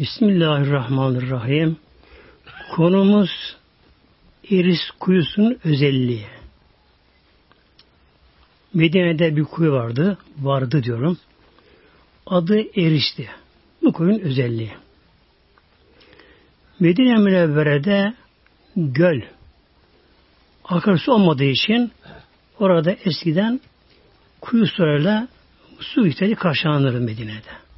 Bismillahirrahmanirrahim. Konumuz Eris kuyusunun özelliği. Medine'de bir kuyu vardı. Vardı diyorum. Adı Eris'ti. Bu kuyunun özelliği. Medine Münevvere'de göl akarsu olmadığı için orada eskiden kuyu sularıyla su ihtiyacı karşılanır Medine'de.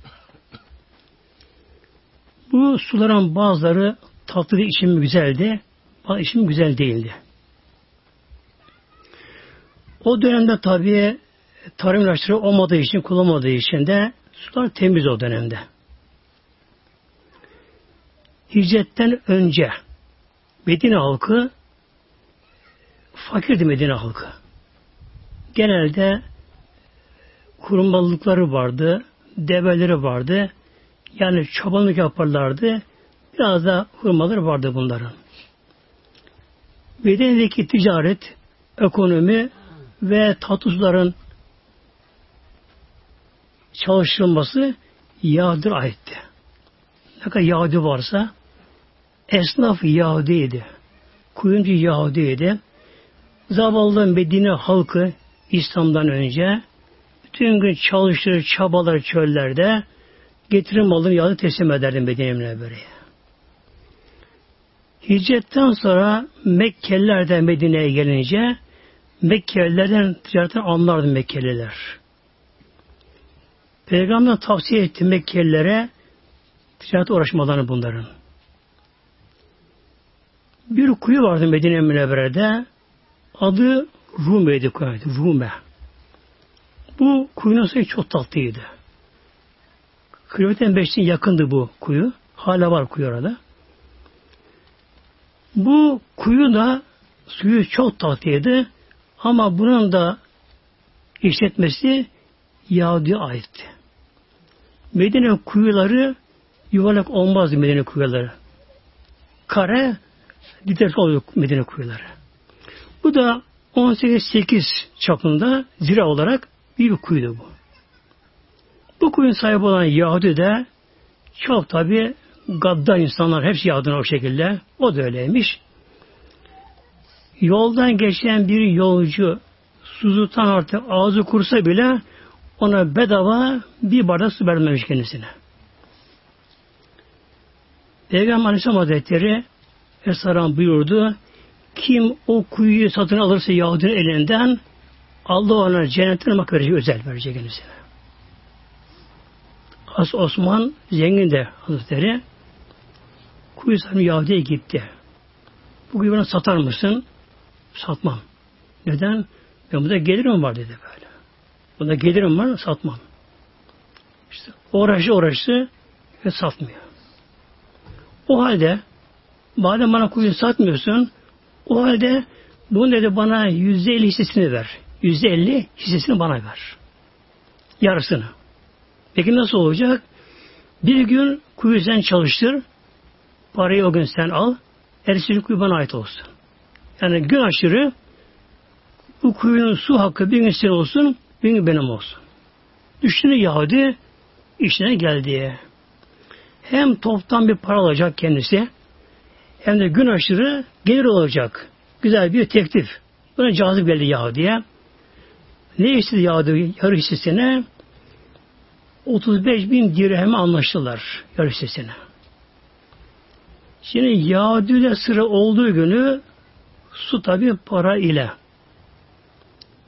Bu suların bazıları tatlı içimi güzeldi, bazı içimi güzel değildi. O dönemde tabii tarım ilaçları olmadığı için, kullanmadığı için de sular temiz o dönemde. Hicretten önce Medine halkı fakirdi Medine halkı. Genelde kurumbalıkları vardı, develeri vardı. Yani çobanlık yaparlardı. Biraz da hurmaları vardı bunların. Medine'deki ticaret, ekonomi ve tatlıların çalışılması Yahudi'ye aitti. Ne kadar Yahudi varsa esnaf Yahudi'ydi. Kuyumcu Yahudi'ydi. Zavallı Medine halkı İslam'dan önce bütün gün çalışır, çabalar çöllerde getirin malını Yahudi teslim ederdi Medine Münevvere'ye. Hicretten sonra Mekkeliler de Medine'ye gelince Mekkelilerden ticaretten anlardı Mekkeliler. Peygamber tavsiye etti Mekkelilere ticaret uğraşmalarını bunların. Bir kuyu vardı Medine Münevvere'de. Adı Rume'ydi kuyuydu. Rume. Bu kuyunun suyu çok tatlıydı. Kilometre beşten yakındı bu kuyu. Hala var kuyu orada. Bu kuyu da suyu çok tatlıydı. Ama bunun da işletmesi Yahudi'ye aitti. Medine kuyuları yuvarlak olmazdı Medine kuyuları. Kare didek oluyor Medine kuyuları. Bu da 18-8 çapında zira olarak bir, bir kuyuydu bu. Bu kuyun sahibi olan Yahudi de çok tabi gaddar insanlar hepsi Yahudi'nin o şekilde. O da öyleymiş. Yoldan geçen bir yolcu suzutan artık ağzı kursa bile ona bedava bir bardak su vermemiş kendisine. Peygamber Aleyhisselam Hazretleri Esselam buyurdu. Kim o kuyuyu satın alırsa Yahudinin elinden Allah ona cennetten verecek, özel verecek kendisine. As Osman zengin de Hazretleri kuyu satın Yahudi'ye gitti. Bu bana satar mısın? Satmam. Neden? Ben burada gelirim var dedi böyle. Bunda gelirim var satmam. İşte uğraşı uğraşı ve satmıyor. O halde madem bana kuyu satmıyorsun o halde bunu dedi bana yüzde elli hissesini ver. Yüzde elli hissesini bana ver. Yarısını. Peki nasıl olacak? Bir gün kuyu sen çalıştır. Parayı o gün sen al. Ertesi kuyu bana ait olsun. Yani gün aşırı bu kuyunun su hakkı bir gün senin olsun, bir gün benim olsun. Düşünü Yahudi işine geldi. Hem toptan bir para alacak kendisi, hem de gün aşırı gelir olacak. Güzel bir teklif. Buna cazip geldi Yahudi'ye. Ne istedi Yahudi yarı hissesine? 35 bin dirheme anlaştılar yarı hissesine. Şimdi Yahudi'de sıra olduğu günü Su tabi para ile.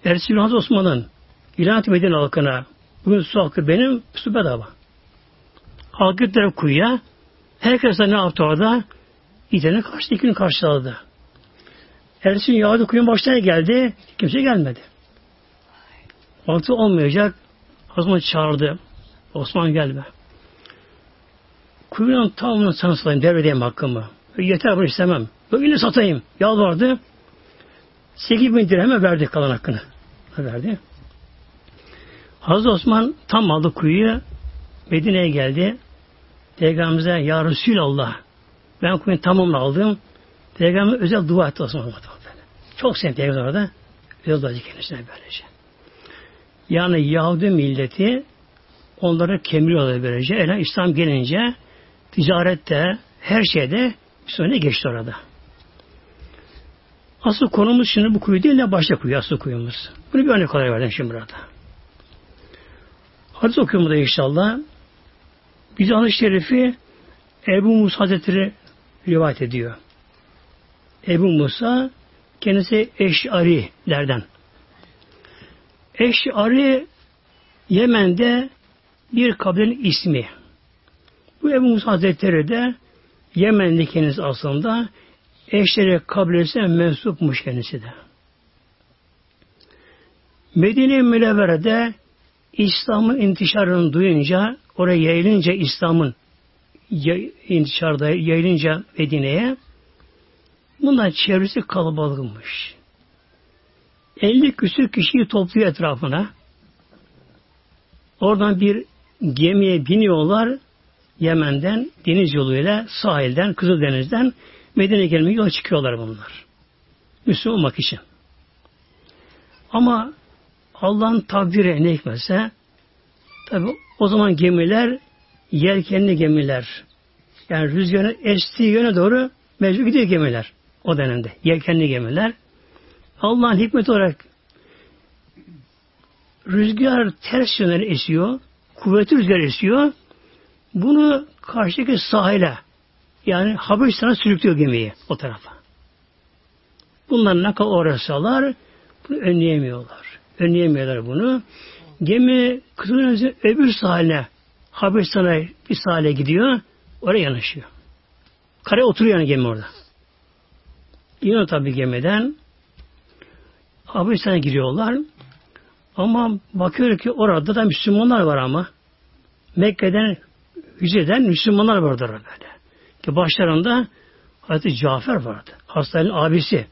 Ersin Hazreti Osman'ın ilan Medine halkına bugün su hakkı benim, su bedava. Halk gittiler kuyuya. Herkes ne yaptı orada? İtene karşı ikini karşıladı. Ersin Yahudi kuyun başına geldi. Kimse gelmedi. Vakti olmayacak. Osman çağırdı. Osman gelme. Kuyunun tamamını sana satayım. Devredeyim hakkımı. Yeter bunu istemem. Böyle satayım. Yalvardı. 8 bin dirheme verdi kalan hakkını. Verdi. Hazreti Osman tam aldı kuyuyu. Medine'ye geldi. Peygamberimize Ya Resulallah ben kuyuyu tamamını aldım. Peygamber özel dua etti Osman. Çok sevdi Peygamber orada. Özel dua etti kendisine böylece. Yani Yahudi milleti onları kemiriyorlar böylece. Ele İslam gelince ticarette, her şeyde Müslüman'a geçti orada. Asıl konumuz şimdi bu kuyu değil de başka kuyu, asıl kuyumuz. Bunu bir örnek olarak verdim şimdi burada. Hadis okuyorum da inşallah. Bize hadis şerifi Ebu Musa Hazretleri rivayet ediyor. Ebu Musa kendisi Eş'arilerden. Eş'ari Yemen'de bir kabilenin ismi. Bu Ebu Musa Hazretleri de Yemen'de kendisi aslında Eşleri kabilesine mensupmuş kendisi de. Medine-i Münevvere'de İslam'ın intişarını duyunca, oraya yayılınca İslam'ın intişarda yayılınca Medine'ye bunlar çevresi kalabalıkmış. 50 küsür kişiyi topluyor etrafına. Oradan bir gemiye biniyorlar. Yemen'den deniz yoluyla sahilden, Kızıldeniz'den Medine'ye gelmeye yola çıkıyorlar bunlar. Müslüman olmak için. Ama Allah'ın takdiri ne hikmetse tabi o zaman gemiler yelkenli gemiler. Yani rüzgarın estiği yöne doğru mecbur gidiyor gemiler o dönemde. Yelkenli gemiler. Allah'ın hikmet olarak rüzgar ters yönden esiyor. Kuvvetli rüzgar esiyor. Bunu karşıdaki sahile yani Habeşistan'a sürüklüyor gemiyi o tarafa. Bunlar ne kadar uğraşsalar bunu önleyemiyorlar. Önleyemiyorlar bunu. Gemi Kızıldeniz'in öbür sahiline Habeşistan'a bir sahile gidiyor. Oraya yanaşıyor. Karaya oturuyor yani gemi orada. Yine tabi gemiden Habeşistan'a giriyorlar. Ama bakıyor ki orada da Müslümanlar var ama. Mekke'den hücreden Müslümanlar vardır böyle. Ki başlarında Hazreti Cafer vardı. Hastanın abisi.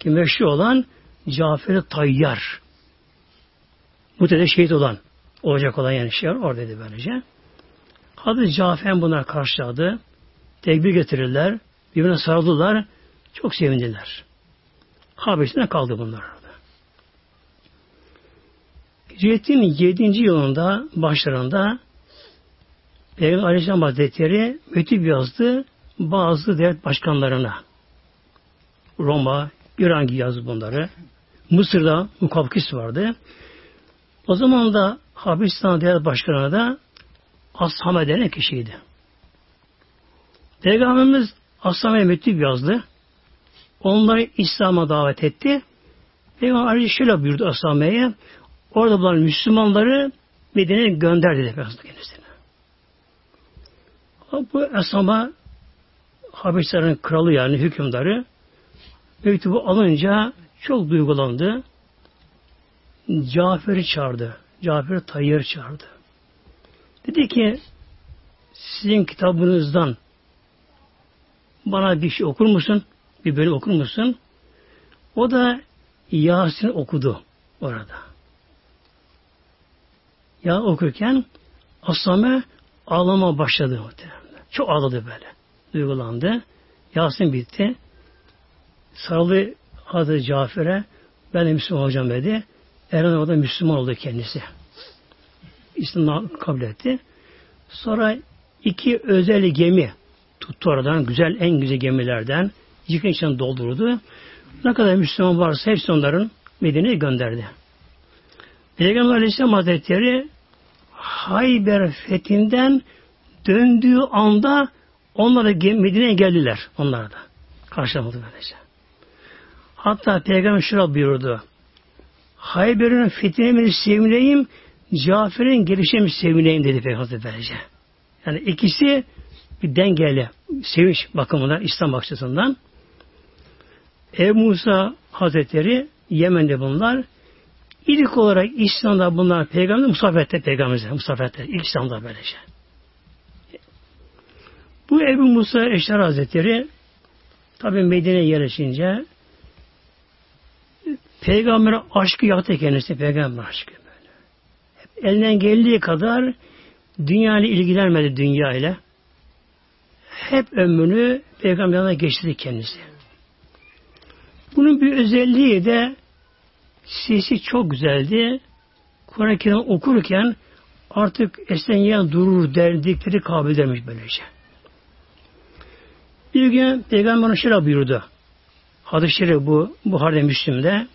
Ki meşhur olan Cafer-i Tayyar. Mutede şehit olan, olacak olan yani şey oradaydı böylece. Hazreti Cafer bunlar karşıladı. Tekbir getirirler. Birbirine sarıldılar. Çok sevindiler. Habeş'te kaldı bunlar. Hicretin 7. yılında başlarında Peygamber Aleyhisselam Hazretleri mektup yazdı bazı devlet başkanlarına. Roma, İran gibi yazdı bunları. Mısır'da Mukavkis vardı. O zaman da Habeşistan devlet başkanı da Ashame denen kişiydi. Peygamberimiz Ashame'ye mektup yazdı. Onları İslam'a davet etti. Peygamber ayrıca şöyle buyurdu Ashame'ye. Orada bulunan Müslümanları Medine'ye gönderdi dedi kendisine. Bu Esama Habeşlerin kralı yani hükümdarı mektubu alınca çok duygulandı. Cafer'i çağırdı. Cafer Tayyar çağırdı. Dedi ki sizin kitabınızdan bana bir şey okur musun? Bir bölüm okur musun? O da Yasin okudu orada. Ya okurken Asame ağlama başladı muhtemelen. Çok ağladı böyle. Duygulandı. Yasin bitti. Sarıldı Hazreti Cafer'e ben de Müslüman olacağım dedi. Eren orada Müslüman oldu kendisi. İslam'ı kabul etti. Sonra iki özel gemi tuttu oradan. Güzel, en güzel gemilerden. Yıkın içine doldurdu. Ne kadar Müslüman varsa hepsi onların Medine'ye gönderdi. Peygamber Aleyhisselam Hazretleri Hayber fethinden döndüğü anda onlar da Medine'ye geldiler. Onlar da. Karşılamadı böylece. Hatta Peygamber şöyle buyurdu. Hayber'in fethine mi sevineyim, Cafer'in gelişine mi sevineyim dedi Peygamber böylece. Yani ikisi bir dengeli sevinç bakımından, İslam açısından. Ebu Musa Hazretleri Yemen'de bunlar. İlk olarak İslam'da bunlar peygamber Musafet'te peygamberimize Musafet'te ilk İslam'da böylece. Bu Ebu Musa Eşler Hazretleri tabi Medine'ye yerleşince peygamber aşkı yaktı kendisi peygamber aşkı böyle. Hep elinden geldiği kadar dünya ile ilgilenmedi dünya ile. Hep ömrünü peygamberine geçti kendisi. Bunun bir özelliği de sesi çok güzeldi. Kur'an-ı Kerim okurken artık esen durur derdikleri kabul demiş böylece. Bir gün Peygamber şöyle buyurdu. Hadis-i Şerif bu Buhari'de Müslim'de.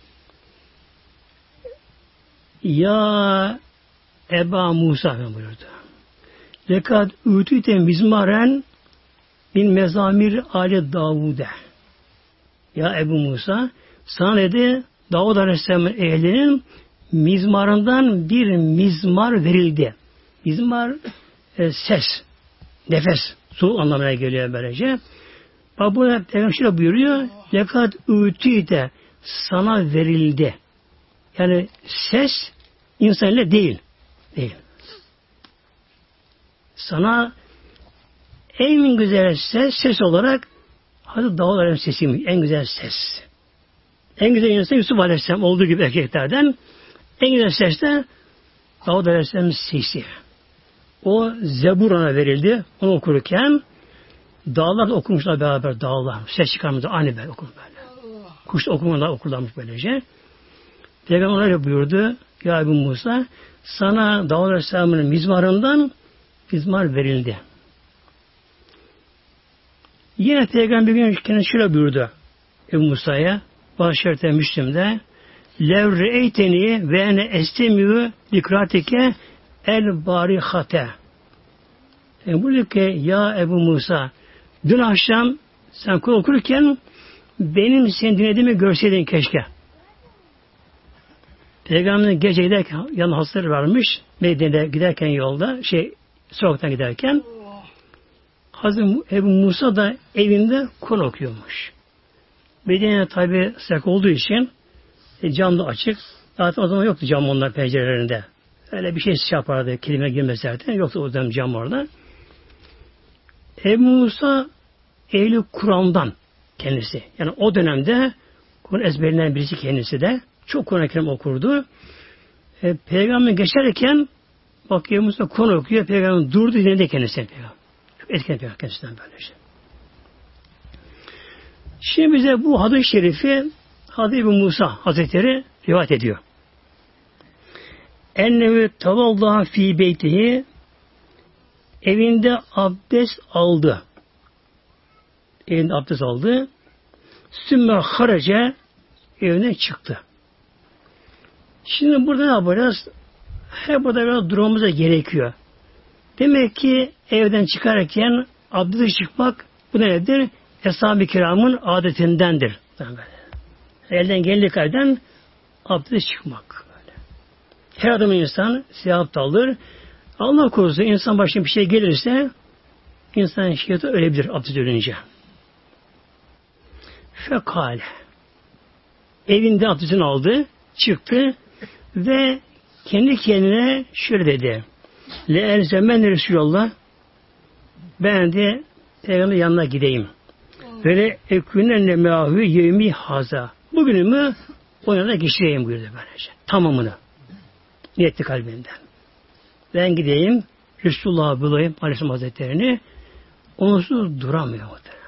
Ya Eba Musa buyurdu. Lekat ütüte mizmaren bin mezamir ali Davud'e. Ya Ebu Musa sana dedi Davud Aleyhisselam'ın ehlinin mizmarından bir mizmar verildi. Mizmar e, ses, nefes, su anlamına geliyor böylece. Bak burada Peygamber şöyle buyuruyor. Lekat ütüte sana verildi. Yani ses insan ile değil. Değil. Sana en güzel ses, ses olarak Hazreti Davud Aleyhisselam sesiymiş. En güzel ses. En güzel insan Yusuf Aleyhisselam olduğu gibi erkeklerden en güzel ses de Davud Aleyhisselam'ın sesi. O Zebur ona verildi. Onu okurken dağlar da okumuşlar beraber dağlar. Ses çıkarmışlar. Aynı böyle okur böyle. Kuş da okumadan okurlarmış böylece. Peygamber öyle buyurdu. Ya Ebu Musa sana Davud Aleyhisselam'ın mizmarından mizmar verildi. Yine Peygamber bir gün şöyle buyurdu Ebu Musa'ya Başşerite Müslim'de Lev re'eyteni ve ene estemiyü likratike el barihate. Yani buyuruyor ki ya Ebu Musa dün akşam sen kul okurken benim seni dinlediğimi görseydin keşke. Peygamberin gece giderken yanına hastaları varmış. Medine'de giderken yolda şey sokaktan giderken Hazreti Ebu Musa da evinde Kur'an okuyormuş. Medine tabi sıcak olduğu için e, cam da açık. Zaten o zaman yoktu cam onlar pencerelerinde. Öyle bir şey şey yapardı kelime girmez zaten. Yoktu o zaman cam orada. Ebu Musa ehli Kur'an'dan kendisi. Yani o dönemde Kur'an ezberinden birisi kendisi de. Çok Kur'an-ı Kerim okurdu. E, Peygamber geçerken bakıyor Musa Kur'an okuyor. Peygamber durdu dinledi kendisine. Peygamber. Çok etkilen kendisinden böylece. Şimdi bize bu hadis-i şerifi Hazreti Musa Hazretleri rivayet ediyor. Ennevi tavallaha fi beytihi evinde abdest aldı. Evinde abdest aldı. Sümme harace evine çıktı. Şimdi burada ne yapacağız? Hep burada biraz durmamıza gerekiyor. Demek ki evden çıkarken abdest çıkmak bu nedir? Eshab-ı kiramın adetindendir. Elden geldiği kadardan abdest çıkmak. Her adım insan siyah alır. Allah korusun insan başına bir şey gelirse insan şiddeti ölebilir abdest ölünce. Fekale. Evinde abdestini aldı, çıktı ve kendi kendine şöyle dedi. Le elzemen Resulallah ben de Peygamber yanına gideyim. Böyle ekünenne meahü yevmi haza. Bugünümü o yana geçireyim buyurdu böylece. Tamamını. Niyetti kalbimden. Ben gideyim Resulullah'ı bulayım Aleyhisselam Hazretleri'ni onsuz duramıyor muhtemelen.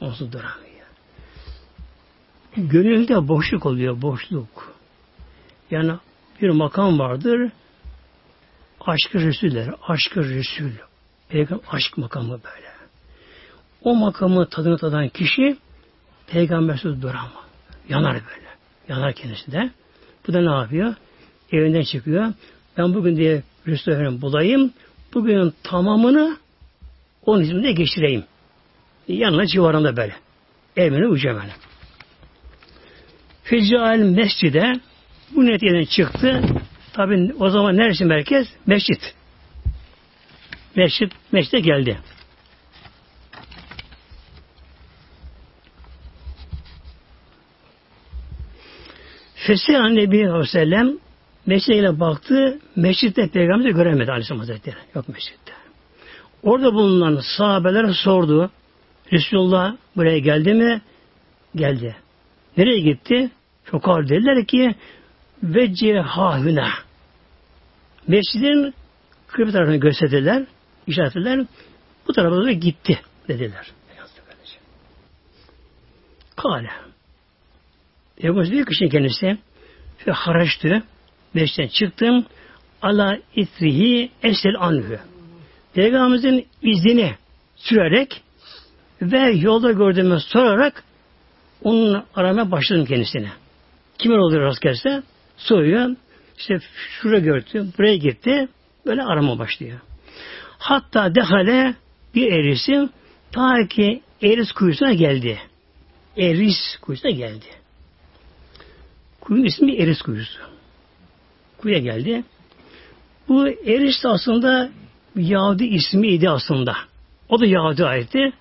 Onsuz duramıyor. Gönülde boşluk oluyor, boşluk. Yani bir makam vardır, aşkı Resuller, aşkı Resul. Peygamber aşk makamı böyle. O makamı tadını tadan kişi peygambersiz duramaz. Yanar böyle. Yanar kendisi de. Bu da ne yapıyor? Evinden çıkıyor. Ben bugün diye Resulü'nü bulayım. Bugünün tamamını onun izminde geçireyim. Yanına civarında böyle. Evine uca böyle. Feccal mescide bu neticeden çıktı. Tabi o zaman neresi merkez? Mescit. Mescit, mescide geldi. Fessehan Nebi Aleyhisselam mescidine baktı. Mescitte peygamberi göremedi Aleyhisselam Hazretleri. Yok mescitte. Orada bulunan sahabeler sordu. Resulullah buraya geldi mi? Geldi. Nereye gitti? Ağır dediler ki vecce hahüne. Mescidin kıble tarafını gösterdiler, işaretler. Bu tarafa doğru gitti dediler. Kale. Peygamber diyor ki kendisi ve haraçtı. Beşten çıktım. ala itrihi esel anhü. Peygamberimizin izini sürerek Ve yolda gördüğümü sorarak onun aramaya başladım kendisine. Kimin olur rast gelse soruyor. İşte şuraya gördü, buraya gitti. Böyle arama başlıyor. Hatta dehale bir erisim ta ki Eris kuyusuna geldi. Eris kuyusuna geldi. Kuyunun ismi Eris kuyusu. Kuyuya geldi. Bu Eris aslında Yahudi ismiydi aslında. O da Yahudi ayetti.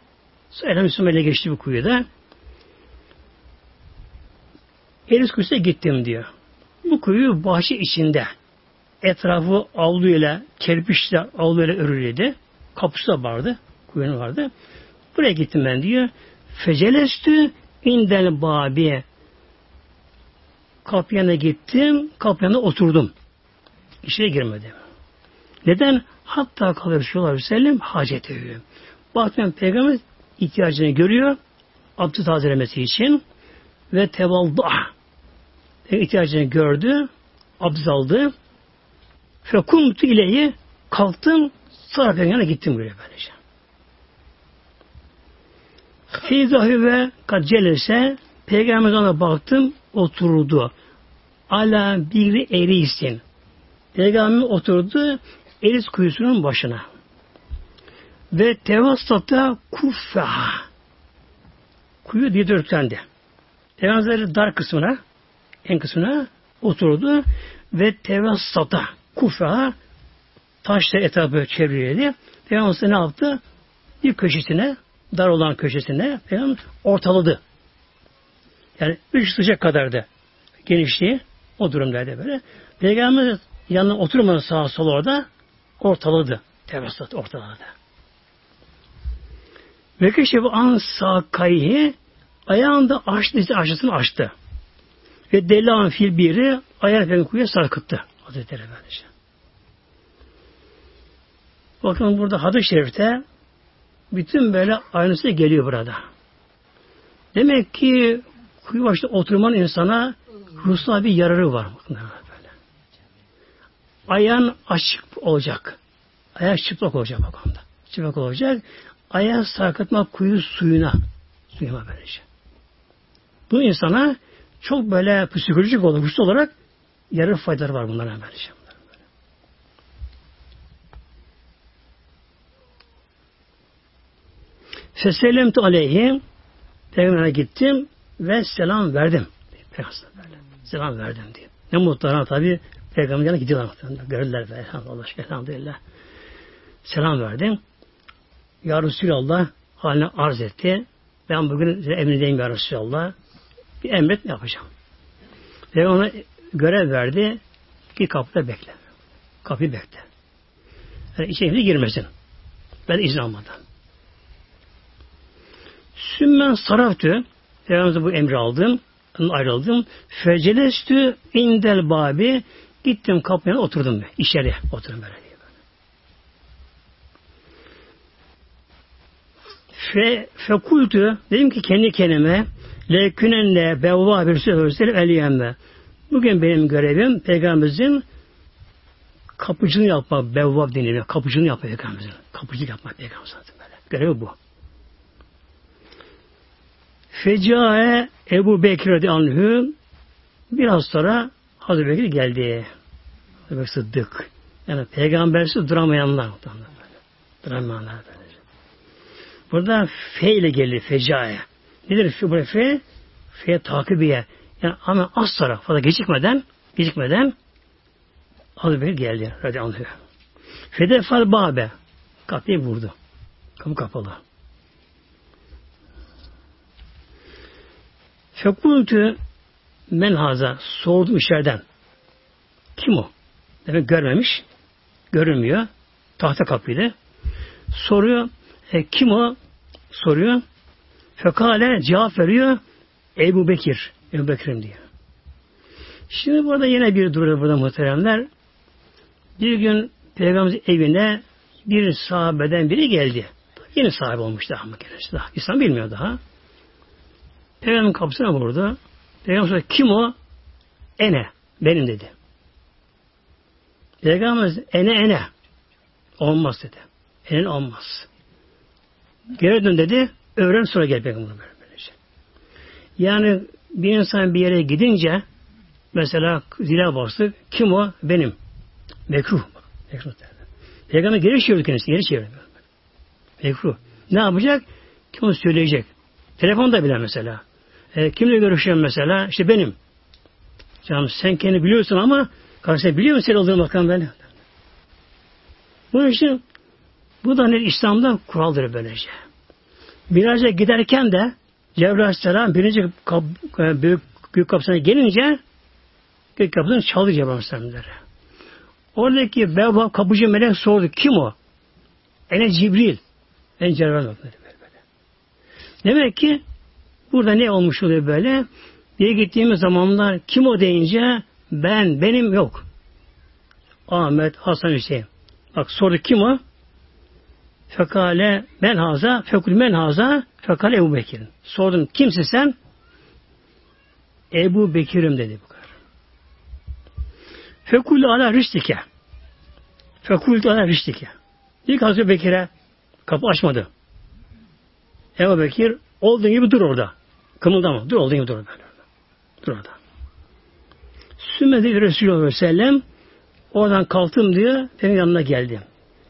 Sonra Müslüman'a geçti bu kuyuda. Eris kuyusuna gittim diyor. Bu kuyu bahçe içinde. Etrafı avluyla, kerpiçle, avluyla örülüydü. Kapısı da vardı. Kuyunun vardı. Buraya gittim ben diyor. Fecelestü indel babi. Kapıyana gittim. Kapıyana oturdum. İçine girmedim. Neden? Hatta kalır şular sellem hacet ediyor. Baktım peygamber ihtiyacını görüyor. Abdü tazelemesi için ve tevalda ihtiyacını gördü. Abdest aldı. Fekumtu ileyi kalktım. Sonra peygamberine gittim buraya böylece. Feyzahü ve kadcelese Peygamber ona baktım oturdu. Ala bir erisin. Peygamber oturdu Eris kuyusunun başına. Ve tevassata kuffa. Kuyu didörtlendi. Peygamber dar kısmına en kısmına oturdu ve tevassata kuffa taşla etrafı çevrildi. Peygamber ne yaptı? Bir köşesine dar olan köşesine Peygamber ortaladı. Yani üç sıcak kadardı genişliği. O durumdaydı böyle. Peygamber yanına oturmadı sağa sola orada ortaladı. Tevessat ortaladı. Ve keşefi an sağ kayhi ayağında açtı, işte aşısını açtı. Ve delan fil biri ayağı efendim kuyuya sarkıttı. Hazretleri Efendisi. Bakın burada hadis-i şerifte bütün böyle aynısı geliyor burada. Demek ki kuyu başta oturman insana ruhsal bir yararı var. Böyle. Ayağın açık olacak. Ayak çıplak olacak bakımda. Çıplak olacak. Ayağı sarkıtma kuyu suyuna. Suyuna böylece. Bu insana çok böyle psikolojik olarak, güçlü olarak yarı faydaları var bunlara böylece. Feselemtu aleyhi Peygamber'e gittim ve selam verdim. Selam verdim diye. Ne mutlu tabi Peygamber'e gidiyorlar. Gördüler be. Allah aşkına elhamdülillah. Selam verdim. Ya Resulallah haline arz etti. Ben bugün size emrindeyim ya Resulallah. Bir emret ne yapacağım? Ve ona görev verdi. Ki kapıda bekle. Kapıyı bekle. Yani içeri girmesin. Ben izin almadan. Sümmen saraftı. Peygamber'e bu emri aldım. Ayrıldım. Fecelestü indel babi. Gittim kapıya oturdum. Ben. İçeri oturdum böyle diye. Fe, fekultu dedim ki kendi kendime lekünenle bevva bir sözleri eliyemme. Bugün benim görevim peygamberimizin kapıcını yapmak, bevvab deniyor. Kapıcını yapmak peygamberimizin. Kapıcılık yapmak peygamberimizin. Görevi bu. Fecae Ebu Bekir anhü biraz sonra Hazreti Bekir geldi. Hazreti Bekir Sıddık. Yani peygambersiz duramayanlar. Duramayanlar. Burada fe ile geliyor fecae. Nedir fe? Burada fe? Fe takibiye. Yani ama az sonra fazla gecikmeden gecikmeden Hazreti Bekir geldi. Radıyallahu anh. Fedefal babe. Kapıyı vurdu. Kapı kapalı. Fekultü menhaza sordum içeriden. Kim o? Demek görmemiş. Görünmüyor. Tahta kapıydı. Soruyor. E, kim o? Soruyor. Fekale cevap veriyor. Ebu Bekir. Ebu Bekir'im diyor. Şimdi burada yine bir durum burada muhteremler. Bir gün Peygamberimizin evine bir sahabeden biri geldi. Yeni sahibi olmuş daha mı kendisi daha. İslam bilmiyor daha. Peygamberin kapısına vurdu. Peygamber sordu, kim o? Ene. Benim dedi. Peygamber ene ene. Olmaz dedi. Enen olmaz. Geri dön dedi. öğren sonra gel peygamber böylece. Yani bir insan bir yere gidince mesela zila bastı. Kim o? Benim. Mekruh. Mekruh derler. Peygamber geri çeviriyor kendisi. Geri çeviriyor. Mekruh. Ne yapacak? Kim onu söyleyecek. Telefonda bile mesela. E, kimle görüşüyorum mesela? İşte benim. Canım sen kendi biliyorsun ama karşısında biliyor musun sen olduğunu bakan böyle. Bunun için bu da ne İslam'da kuraldır böylece. Miraca giderken de Cebrail Aleyhisselam birinci kap, e, büyük, büyük kapısına gelince gök kapısını çaldı Cebrail Aleyhisselam'ları. Oradaki beba kapıcı melek sordu. Kim o? Ene Cibril. En Cebrail böyle. Demek ki burada ne olmuş oluyor böyle? Bir gittiğimiz zamanlar kim o deyince ben, benim yok. Ahmet, Hasan, Hüseyin. Bak sordu kim o? Fekale men haza, fekul men haza, fekale Ebu Bekir'in. Sordum kimsin sen? Ebu Bekir'im dedi bu kadar. Fekul ala rüştike. Fekul ala rüştike. İlk Hazreti Bekir'e kapı açmadı. Ebu Bekir olduğun gibi dur orada. Kımıldama. Dur olduğun gibi dur orada. Dur orada. Sümmedi Resulullah Sellem oradan kalktım diyor. Benim yanına geldi.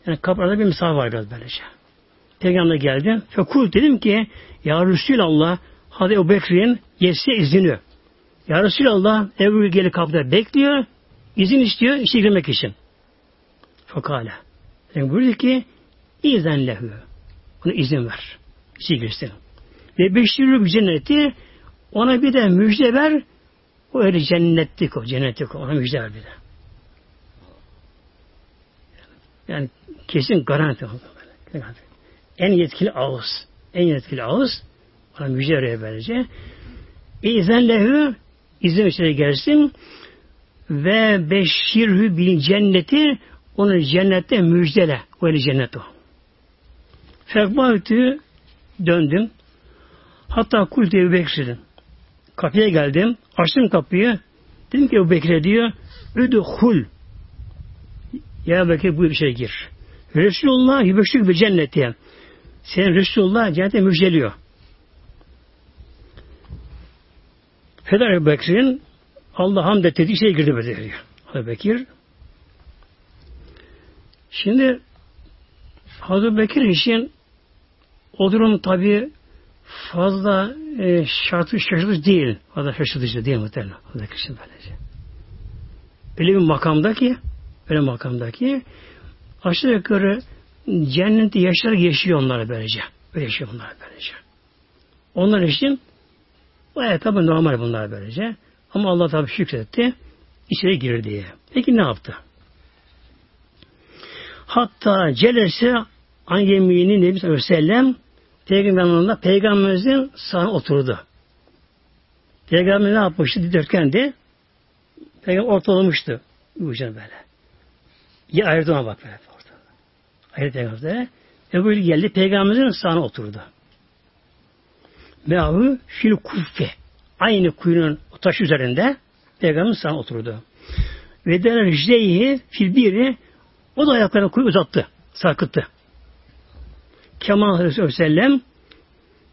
Yani kapıda bir misafir var biraz böylece. Peygamber geldi. Fekul dedim ki Ya Resulallah Hadi Ebu Bekir'in yetse izni. Ya Resulallah Ebu gelip kapıda bekliyor. izin istiyor işe girmek için. Fakale. Yani buyurdu ki İzen lehü. Ona izin ver. İşe girsin. Ve beşirü cenneti ona bir de müjde ver. O öyle cennetlik o. Cennetlik o. Ona müjde ver bir de. Yani kesin garanti. En yetkili ağız. En yetkili ağız ona müjde veriyor böylece. İzen lehü izin içine gelsin ve beşirhü bil cenneti onu cennette müjdele. Öyle cennet o. Fekbahtü döndüm. Hatta kul diye Bekir'dim. Kapıya geldim. Açtım kapıyı. Dedim ki Ebu Bekir'e diyor Üdhul Ya Bekir bu bir şey gir. Resulullah yübeşlik bir cenneti. Senin Resulullah cennete müjdeliyor. Feder Ebu Bekir'in Allah hamd et dediği şey girdi böyle diyor. Ebu Bekir. Şimdi Hazreti Bekir için o durum tabi fazla e, şartı şaşırtıcı değil. Fazla şaşırtıcı değil muhtemelen. Bekir için böylece. Öyle bir makamda ki öyle makamda ki aşağı yukarı cennette yaşayarak yaşıyor onlara böylece. Öyle yaşıyor bunlar böylece. Onlar için bayağı tabi normal bunlar böylece. Ama Allah tabi şükretti. içeri girir diye. Peki ne yaptı? Hatta celese an yemini Nebi sallallahu sellem Peygamberin Peygamberimizin sağına oturdu. Peygamber ne yapmıştı? Dikdörtgendi. Peygamber ortalamıştı. Ucunu böyle. Ya ayırdı ona bak böyle. Ortada. Ayırdı Peygamber'e. Ebu geldi. Peygamberimizin sağına oturdu. Meahu fil kuffe. Aynı kuyunun taş üzerinde Peygamberin sağına oturdu. Ve denen jeyhi fil biri o da ayaklarını kuyu uzattı. Sarkıttı. Kemal Aleyhisselam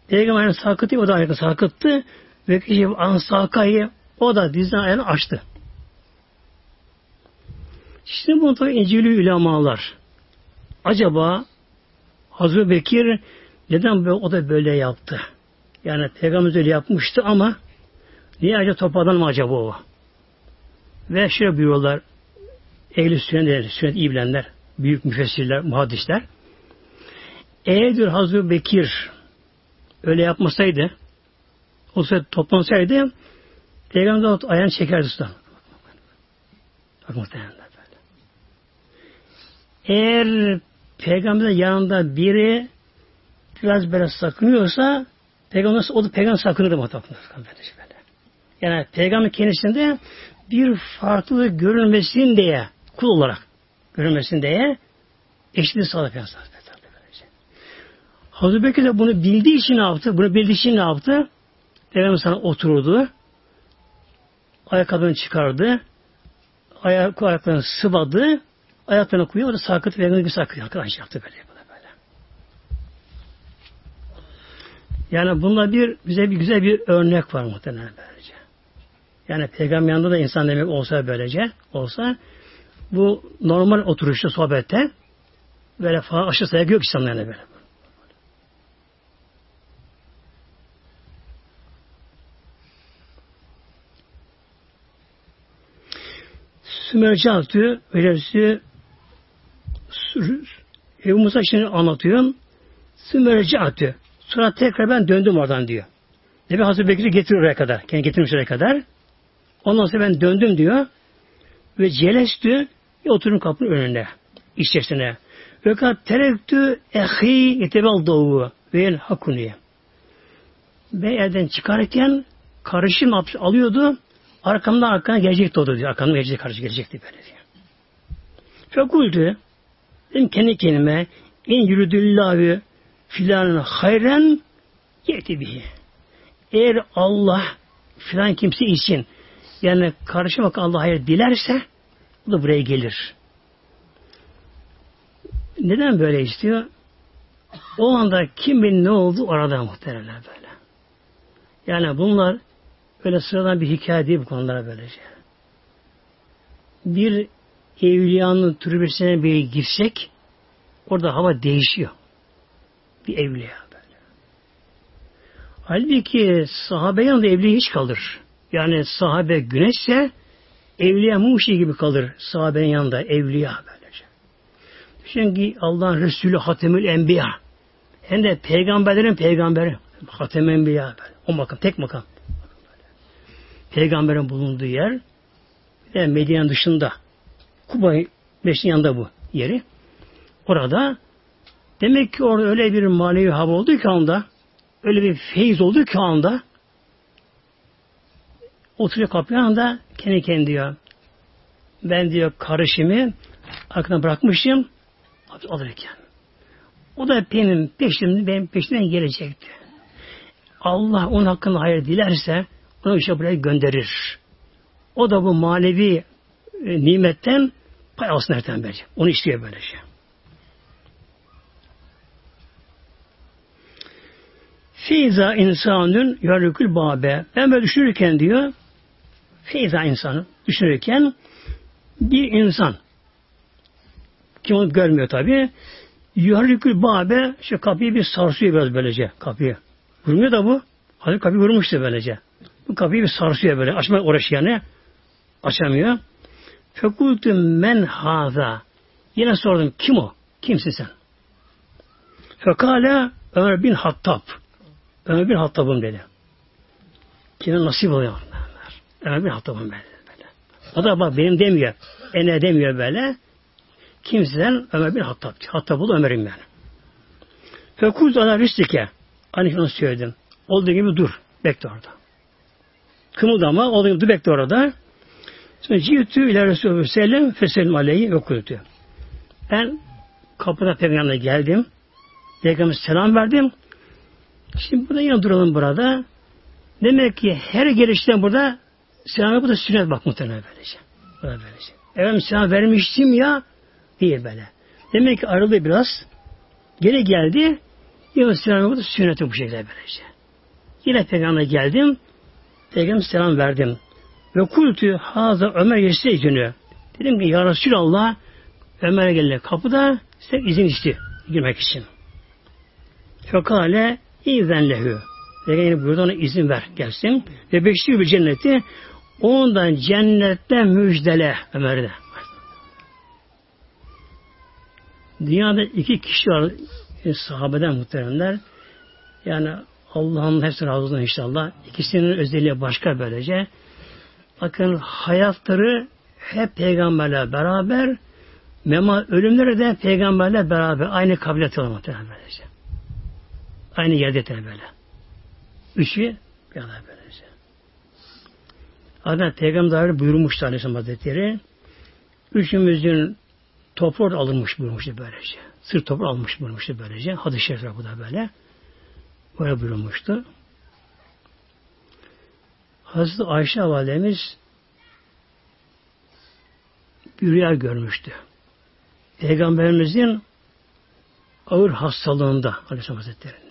Peygamberin sarkıttı, o da ayakta sarkıttı ve kişi ansakayı o da dizden ayağını açtı. Şimdi bunu tabi İncil'i ulemalar. Acaba Hazreti Bekir neden o da böyle yaptı? Yani Peygamber öyle yapmıştı ama niye acaba topardan mı acaba o? Ve şöyle buyuruyorlar ehli sünnet, sünnet iyi bilenler, büyük müfessirler, muhaddisler. Eğer diyor Hazreti Bekir öyle yapmasaydı, o sırada toplansaydı, Peygamber ayağını çekerdi usta. Bak muhtemelen böyle. Eğer Peygamberin yanında biri biraz böyle sakınıyorsa Peygamber o da peygamber sakınırdı muhtemelen. Yani peygamber kendisinde bir farklılık görülmesin diye kul olarak görülmesin diye eşitliği sağladı Peygamber Hazreti Bekir de bunu bildiği için ne yaptı? Bunu bildiği için ne yaptı? Peygamber sana oturdu. Ayakkabını çıkardı. Ayak, ayaklarını sıvadı. Ayaklarını koyuyor. Orada sarkıt Peygamber bir sarkıt arkadaş yaptı böyle. böyle, böyle. Yani bunda bir bize bir güzel bir örnek var muhtemelen böylece. Yani peygamber yanında da insan demek olsa böylece olsa bu normal oturuşta sohbette böyle falan aşırı saygı yok insanlarına böyle. Sümercatü öylesi Ebu Musa şimdi anlatıyor. Sümercatü. Sonra tekrar ben döndüm oradan diyor. Nebi Hazreti Bekir'i getiriyor oraya kadar. Kendi getirmiş oraya kadar. Ondan sonra ben döndüm diyor. Ve celestü oturdum kapının önünde. İçerisine. Ve kat terektü ehi yetebel doğu ve el hakuniye. Ve evden çıkarken karışım alıyordu. Arkamdan arkana gelecekti o da diyor. Arkamdan gelecek karşı gelecekti böyle diyor. Fekultü dedim kendi kendime in yürüdüllahü filan hayren yeti bihi. Eğer Allah filan kimse için yani karşı bak Allah hayır dilerse o da buraya gelir. Neden böyle istiyor? O anda kimin ne oldu orada muhtemelen böyle. Yani bunlar öyle sıradan bir hikaye değil bu konulara böylece. Bir evliyanın türbesine bir girsek orada hava değişiyor. Bir evliya böyle. Halbuki sahabe yanında evliya hiç kalır. Yani sahabe güneşse evliya muşi gibi kalır sahabenin yanında evliya böylece. Çünkü Allah'ın Resulü Hatemül Enbiya hem de peygamberlerin peygamberi Hatemül Enbiya böyle. O makam, tek makam. Peygamberin bulunduğu yer bir de Medine'nin dışında Kuba Beşik'in yanında bu yeri. Orada demek ki orada öyle bir manevi hava oldu ki anda öyle bir feyiz oldu ki anda oturuyor kapının anda kendi kendi diyor ben diyor karışımı arkana bırakmışım alırken. O da benim peşimden, benim peşimden gelecekti. Allah onun hakkında hayır dilerse onu işte buraya gönderir. O da bu manevi e, nimetten pay alsın nereden verecek. Onu istiyor böyle şey. Feyza insanın yarıkül babe. Ben böyle düşünürken diyor Feyza insanı düşünürken bir insan kim onu görmüyor tabi Yuharrikül babe şu kapıyı bir sarsıyor biraz böylece kapıyı. Vurmuyor da bu. Hadi kapıyı vurmuştu böylece. Bu kapıyı bir sarsıyor böyle. Açmak uğraşıyor yani. Açamıyor. Fekultü men haza. Yine sordum kim o? Kimsin sen? Fekale Ömer bin Hattab. Ömer bin Hattab'ım dedi. Kime nasip oluyor? Ömer bin Hattab'ım ben böyle. O da bak benim demiyor. Ene demiyor böyle. Kimseden Ömer bin Hattab. Hattab oldu Ömer'im ben. Fekuz ala rüstike. Hani şunu söyledim. Olduğu gibi dur. Bekle orada. Kımıldama. Gibi dur bekle orada. Sonra cihütü ile Resulü sellem feselim aleyhi ve kulütü. Ben kapıda peygamberine geldim. Peygamber selam verdim. Şimdi burada yine duralım burada. Demek ki her gelişten burada selam bu da sünnet bak muhtemelen böylece. Böyle böylece. Efendim selam vermiştim ya değil böyle. Demek ki ayrıldı biraz. Geri geldi. Yine selam bu da sünneti bu şekilde böylece. Yine peygamber geldim. Peygamber selam verdim. Ve kultü haza Ömer geçti günü. Dedim ki ya Resulallah Ömer geldi kapıda size izin istiyor girmek için. Fekale İzen lehü. Peygamber buyurdu ona izin ver gelsin. Ve beşli bir cenneti ondan cennette müjdele Ömer'de. Dünyada iki kişi var sahabeden muhteremler. Yani Allah'ın hepsi razı olsun inşallah. İkisinin özelliği başka böylece. Bakın hayatları hep peygamberle beraber mema ölümleri de peygamberle beraber aynı kabilet muhtemelen böylece. Aynı yerde böyle. Üçü beraber böylece. Adem Peygamber buyurmuştu Aleyhisselam Hazretleri. Üçümüzün toprak alınmış buyurmuştu böylece. Sırt toprak almış buyurmuştu böylece. Hadis-i şerifler bu da böyle. Böyle buyurmuştu. Hazreti Ayşe validemiz bir rüya görmüştü. Peygamberimizin ağır hastalığında Aleyhisselam Hazretleri'nin.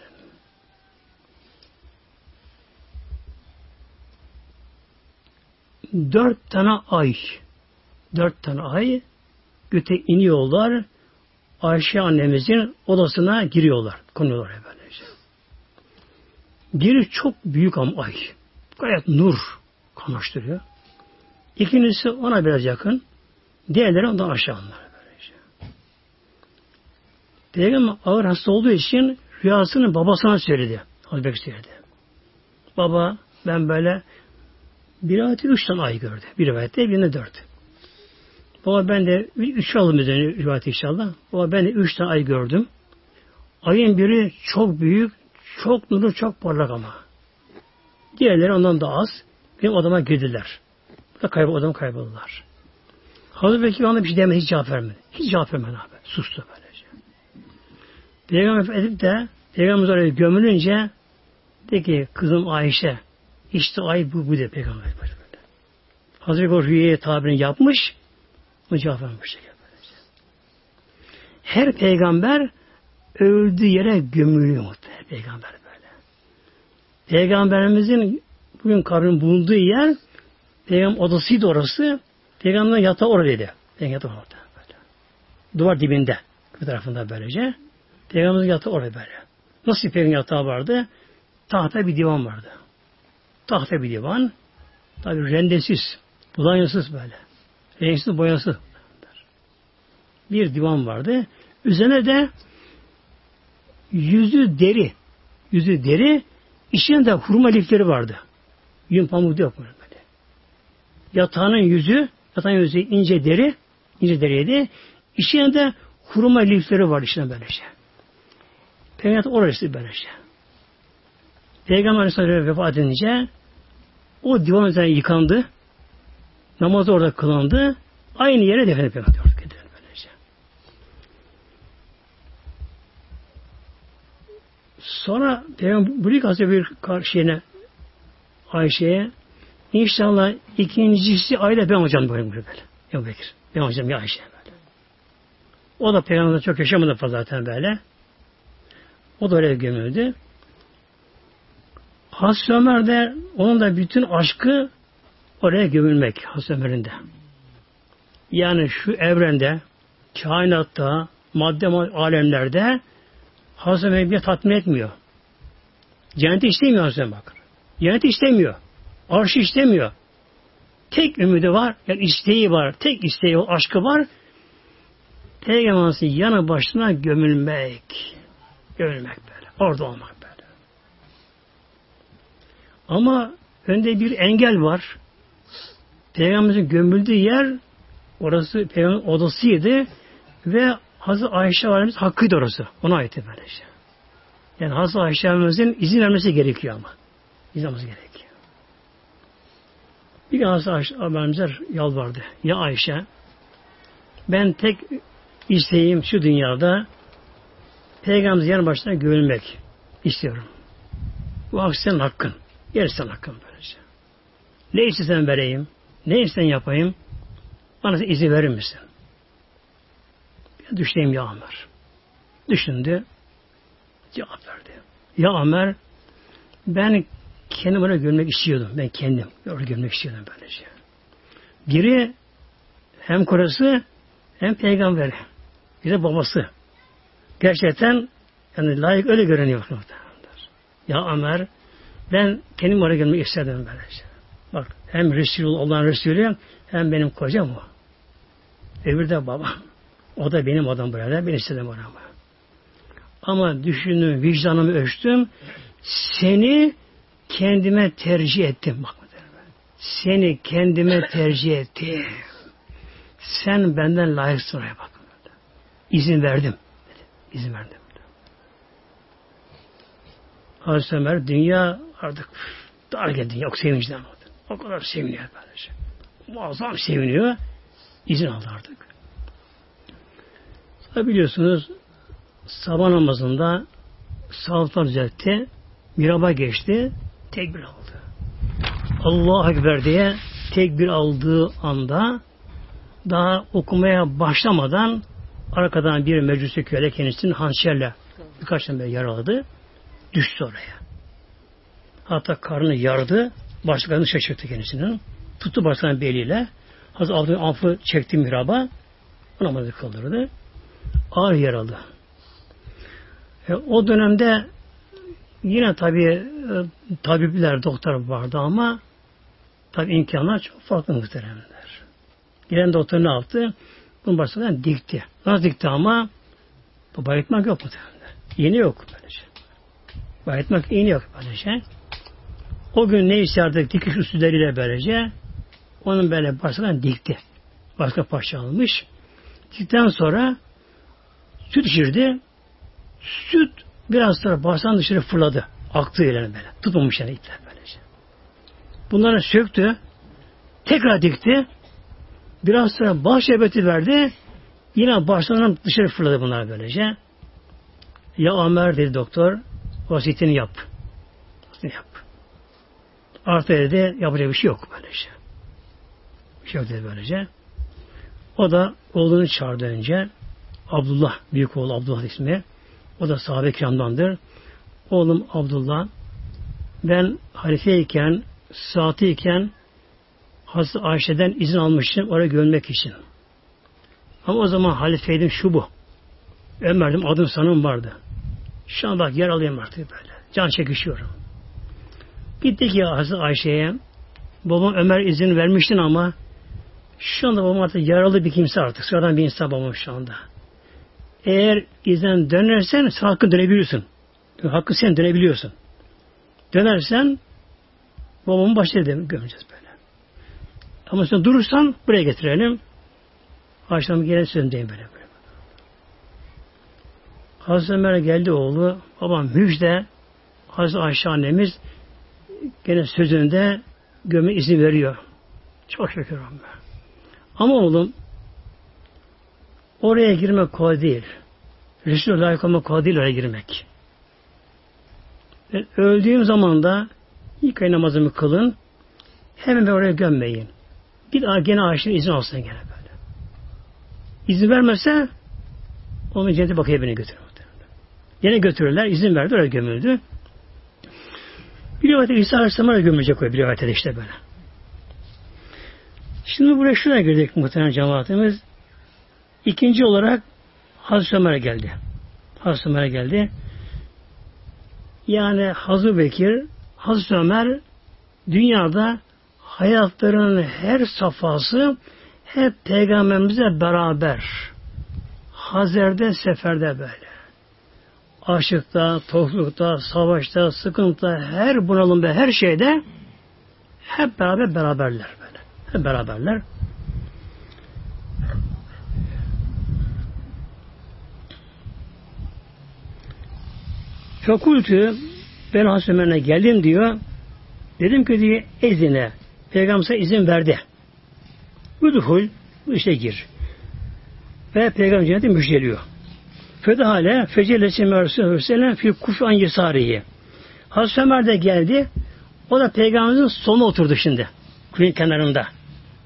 Dört tane ay dört tane ay göte iniyorlar Ayşe annemizin odasına giriyorlar. Konuyorlar hemen. Biri çok büyük ama ay. Gayet nur kamaştırıyor. İkincisi ona biraz yakın. Diğerleri ondan aşağı onlar. Peygamber ağır hasta olduğu için rüyasını babasına söyledi. Hazreti söyledi. Baba ben böyle bir rivayette üç tane ay gördü. Bir rivayette birinde dört. Baba ben de üç aldım üzerine rivayet inşallah. Baba ben de üç tane ay gördüm. Ayın biri çok büyük, çok nurlu, çok parlak ama. Diğerleri ondan daha az. Benim odama girdiler. Da kaybol, odam kayboldular. Hazreti Bekir bana bir şey demedi, hiç cevap vermedi. Hiç cevap vermedi abi. Sustu böylece. Peygamber edip de Peygamber oraya gömülünce de ki kızım Ayşe işte ay bu bu de Peygamber böyle. Hazreti o rüyaya tabirini yapmış bu cevap vermiş. Her peygamber öldüğü yere gömülüyor muhtemelen peygamber böyle. Peygamberimizin bugün kabrin bulunduğu yer peygamber odasıydı orası. Peygamberin yatağı oradaydı. Peygamber yatağı orada böyle. Duvar dibinde. Bir tarafında böylece. Peygamberimizin yatağı orada böyle. Nasıl peygamber yatağı vardı? Tahta bir divan vardı. Tahta bir divan. Tabi rendesiz. Budanyasız böyle. Renksiz boyası. Bir divan vardı. Üzerine de yüzü deri. Yüzü deri. İçinde hurma lifleri vardı. Yün pamuk yok böyle. Yatağının yüzü, yatağın yüzü ince deri, ince deriydi. İçinde de hurma lifleri vardı içinde böylece. Peygamber orası böylece. Peygamber Aleyhisselam vefat edince o divan üzerine yıkandı. Namaz orada kılandı. Aynı yere defne peygamber böylece. Sonra Peygamber Bulik Hazreti bir karşıyına Ayşe'ye İnşallah ikincisi ayda ben hocam böyle böyle. Yok Bekir. Ben hocam ya Ayşe böyle. O da peygamberden çok yaşamadı fazla zaten böyle. O da öyle gömüldü. Hazreti Ömer de onun da bütün aşkı oraya gömülmek Hazreti Ömer'in de. Yani şu evrende, kainatta, madde alemlerde Hazreti Ömer'i tatmin etmiyor. Cenneti istemiyor Hazreti bakın. Cenneti istemiyor. Arşı istemiyor. Tek ümidi var, yani isteği var, tek isteği, o aşkı var. Peygamberimizin yanı başına gömülmek. Gömülmek böyle. Orada olmak böyle. Ama önde bir engel var. Peygamberimizin gömüldüğü yer orası Peygamberin odasıydı ve Hazreti Ayşe Validemiz hakkıydı orası. Ona aitti böyle şey. Yani Hazreti Ayşe Validemizin izin vermesi gerekiyor ama. İzin vermesi gerekiyor. Bir gün Hazreti Ayşe yalvardı. Ya Ayşe ben tek isteğim şu dünyada Peygamberimiz yanı başına görülmek istiyorum. Bu hak hakkın. Yer hakkın böylece. Ne istersen vereyim, ne istersen yapayım, bana izin verir misin? Düşüneyim ya Ömer. Düşündü, cevap verdi. Ya Ömer, ben kendim oraya görmek istiyordum. Ben kendim oraya görmek istiyordum böylece. Biri hem korası hem peygamberi. Bir de babası. Gerçekten yani layık öyle görünüyor. Ya Ömer ben kendim oraya görmek istedim böylece. Bak hem Resul olan Resulü hem benim kocam o. Öbür de babam. O da benim adam burada. Ben istedim oraya. Ama düşündüm, vicdanımı ölçtüm. Seni kendime tercih ettim. Bak, seni kendime tercih ettim. Sen benden layıksın oraya bak. İzin verdim. İzin verdim. Hazreti Ömer dünya artık dar geldi. Yok sevinçten oldu. O kadar seviniyor böylece. Muazzam seviniyor. İzin aldı artık. Tabi biliyorsunuz sabah namazında sağlıklar düzeltti. Miraba geçti tekbir aldı. Allah Ekber diye tekbir aldığı anda daha okumaya başlamadan arkadan bir meclisi köle kendisini hançerle birkaç tane yaraladı. Düştü oraya. Hatta karnını yardı. Başkanı şaşırttı kendisinin. Tuttu baştan beliyle. Hazreti Abdülhamid afı çekti mihraba. Namazı kıldırdı. Ağır yaralı. E, o dönemde yine tabi e, tabipler, doktor vardı ama tabi imkanlar çok farklı muhteremler. Giren doktor ne yaptı? Bunun başından dikti. Nasıl dikti ama bu bayıltmak yok muhteremler. Yeni yok böylece. Şey. Bayıltmak iğne yok böylece. Şey. O gün ne isterdik dikiş üstüleriyle böylece onun böyle başından dikti. Başka parça almış. Dikten sonra süt içirdi. Süt biraz sonra bağırsağın dışarı fırladı. Aktı ilerine böyle. Tutmamış yani ipler böylece. Bunları söktü. Tekrar dikti. Biraz sonra bağ şerbeti verdi. Yine bağırsağından dışarı fırladı bunlar böylece. Ya Ömer dedi doktor vasiyetini yap. Vasiyetini yap. Artı dedi yapacak bir şey yok böylece. Bir şey yok dedi böylece. O da oğlunu çağırdı önce. Abdullah, büyük oğlu Abdullah ismi. O da sahabe kiramdandır. Oğlum Abdullah ben halifeyken, saatiyken Hazreti Ayşe'den izin almıştım oraya görmek için. Ama o zaman halifeydim şu bu. Ömer'dim adım sanım vardı. Şu an bak yer alayım artık böyle. Can çekişiyorum. Gittik ya Hazreti Ayşe'ye. Babam Ömer izin vermiştin ama şu anda babam artık yaralı bir kimse artık. Sıradan bir insan babam şu anda. Eğer izden dönersen sen hakkı dönebiliyorsun. Hakkı sen dönebiliyorsun. Dönersen babamın başına gömeceğiz böyle. Ama sen durursan buraya getirelim. Akşam gelen sözündeyim böyle. böyle. Hazreti Ömer'e geldi oğlu. Babam müjde. Hazreti Ayşe annemiz gene sözünde göme izin veriyor. Çok şükür Rabbim. Ama oğlum oraya girmek kolay değil. Resulü layık olmak kolay değil oraya girmek. Ben öldüğüm zaman da ilk ay namazımı kılın. Hemen oraya gömmeyin. Bir daha gene aşırı izin alsın gene böyle. İzin vermezse onu cennete bakıya beni götürür. Yine götürürler. izin verdi. Oraya gömüldü. Bir rivayette İsa Aleyhisselam'a gömülecek o bir rivayette işte böyle. Şimdi buraya şuna girdik muhtemelen cemaatimiz. İkinci olarak Hazreti Ömer'e geldi. Hazreti Ömer'e geldi. Yani Hazreti Bekir, Hazreti Ömer dünyada hayatlarının her safhası hep peygamberimize beraber. Hazerde, seferde böyle. Aşıkta, toklukta, savaşta, sıkıntıda, her bunalımda, her şeyde hep beraber beraberler böyle. Hep beraberler. Fekultü ben Hazreti geldim diyor. Dedim ki diye ezine Peygamber izin verdi. Udhul işte gir. Ve Peygamber cenneti müjdeliyor. Fedahale fecelesi Mersulü fi kufan yesarihi. Hazreti Ömer de geldi. O da Peygamberimizin sonuna oturdu şimdi. Kuyun kenarında.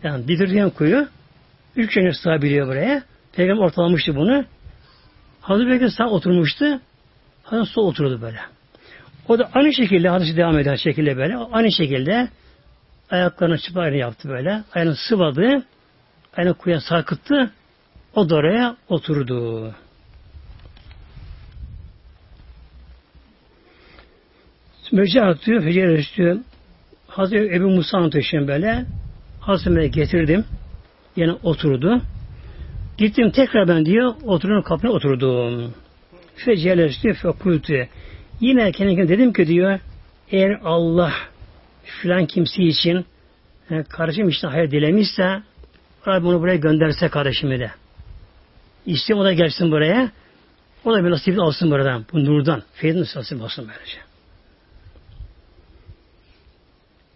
Yani didirgen kuyu. Üç kere sığabiliyor buraya. Peygamber ortalamıştı bunu. Hazreti Bekir sağ oturmuştu. Hazreti sol oturdu böyle. O da aynı şekilde hadisi devam eden şekilde böyle. Aynı şekilde ayaklarını çıparını yaptı böyle. Ayağını sıvadı. Ayağını kuya sarkıttı. O da oraya oturdu. Meclis atıyor, fecir istiyor. Hazreti Ebu Musa anlatıyor böyle. Hazreti getirdim. Yine oturdu. Gittim tekrar ben diyor, oturun kapına oturdum. Fecelestü fekultü. Yine kendime dedim ki diyor, eğer Allah filan kimse için yani kardeşim işte hayır dilemişse Rabbim onu buraya gönderse kardeşimi de. İstiyorum o da gelsin buraya. O da bir nasip alsın buradan. Bu nurdan. Feydin nasip alsın böylece.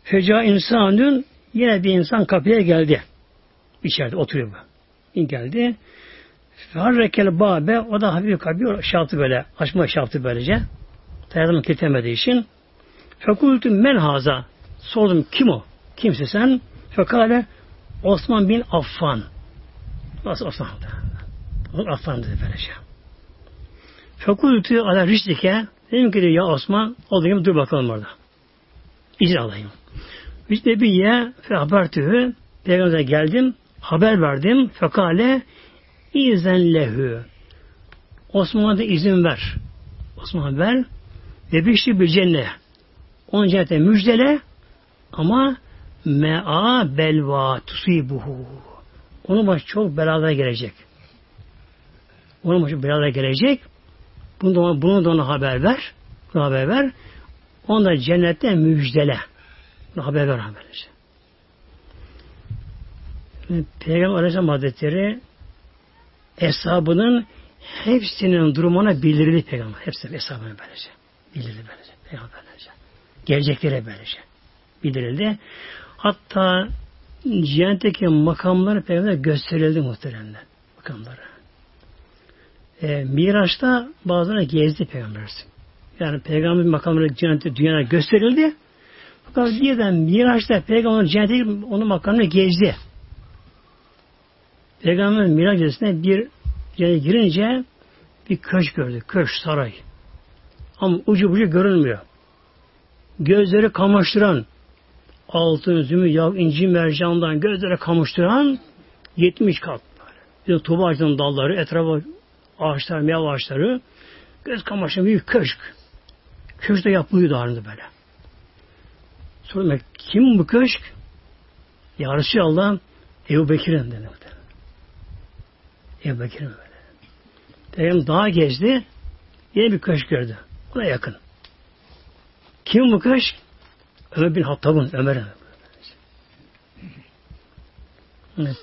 Feca insanın yine bir insan kapıya geldi. İçeride oturuyor bu. Geldi. Harrekel babe o da hafif kapıyı şaltı böyle açma şaltı böylece. Dayanımı kitemediği için Fekultü men haza sordum kim o? Kimse sen? Fekale Osman bin Affan. Nasıl Osman? Affan dedi böylece. Fekultü ala rişdike dedim ki ya Osman olayım dur bakalım orada. İzin alayım. Biz Nebiye fe habertühü Peygamber'e geldim, haber verdim. Fekale izen lehü. Osman'a da izin ver. Osman ver. Ve bişri bir cennet. Onun cennete müjdele ama mea belva tusibuhu. Onun başı çok belalara gelecek. Onun başı belalara gelecek. Bunu da, bunu da ona haber ver. Bunu haber ver. Onda cennette müjdele. Bunu haber ver böylece. Peygamber Aleyhisselam Hazretleri hesabının hepsinin durumuna bildirildi Peygamber. Hepsi hesabını böylece. Bildirildi böylece. Peygamber böylece. Geleceklere böylece. Bildirildi. Hatta cehennetteki makamları Peygamber gösterildi muhteremler. Makamları. E, Miraç'ta bazılarına gezdi Peygamber. Yani Peygamber makamları cennette dünyaya gösterildi. Fakat birden Miraç'ta Peygamber cennette onun makamını gezdi. Peygamber Miraç gecesinde bir yere girince bir köşk gördü. Köşk, saray. Ama ucu bucu görünmüyor. Gözleri kamaştıran, altın, zümrüt, yağ, inci, mercandan gözleri kamaştıran 70 kat. Bir de tuba ağacının dalları, etrafa ağaçlar, meyve ağaçları, göz kamaştıran büyük köşk. Köşkte yapılıyordu halinde böyle. Sonra kim bu köşk? Ya Allah Ebu Bekir'in dedi. Ebu Bekir'in böyle. Peygamber daha gezdi. Yine bir köşk gördü. Ona yakın. Kim bu köşk? Ömer bin Hattab'ın, Ömer'in.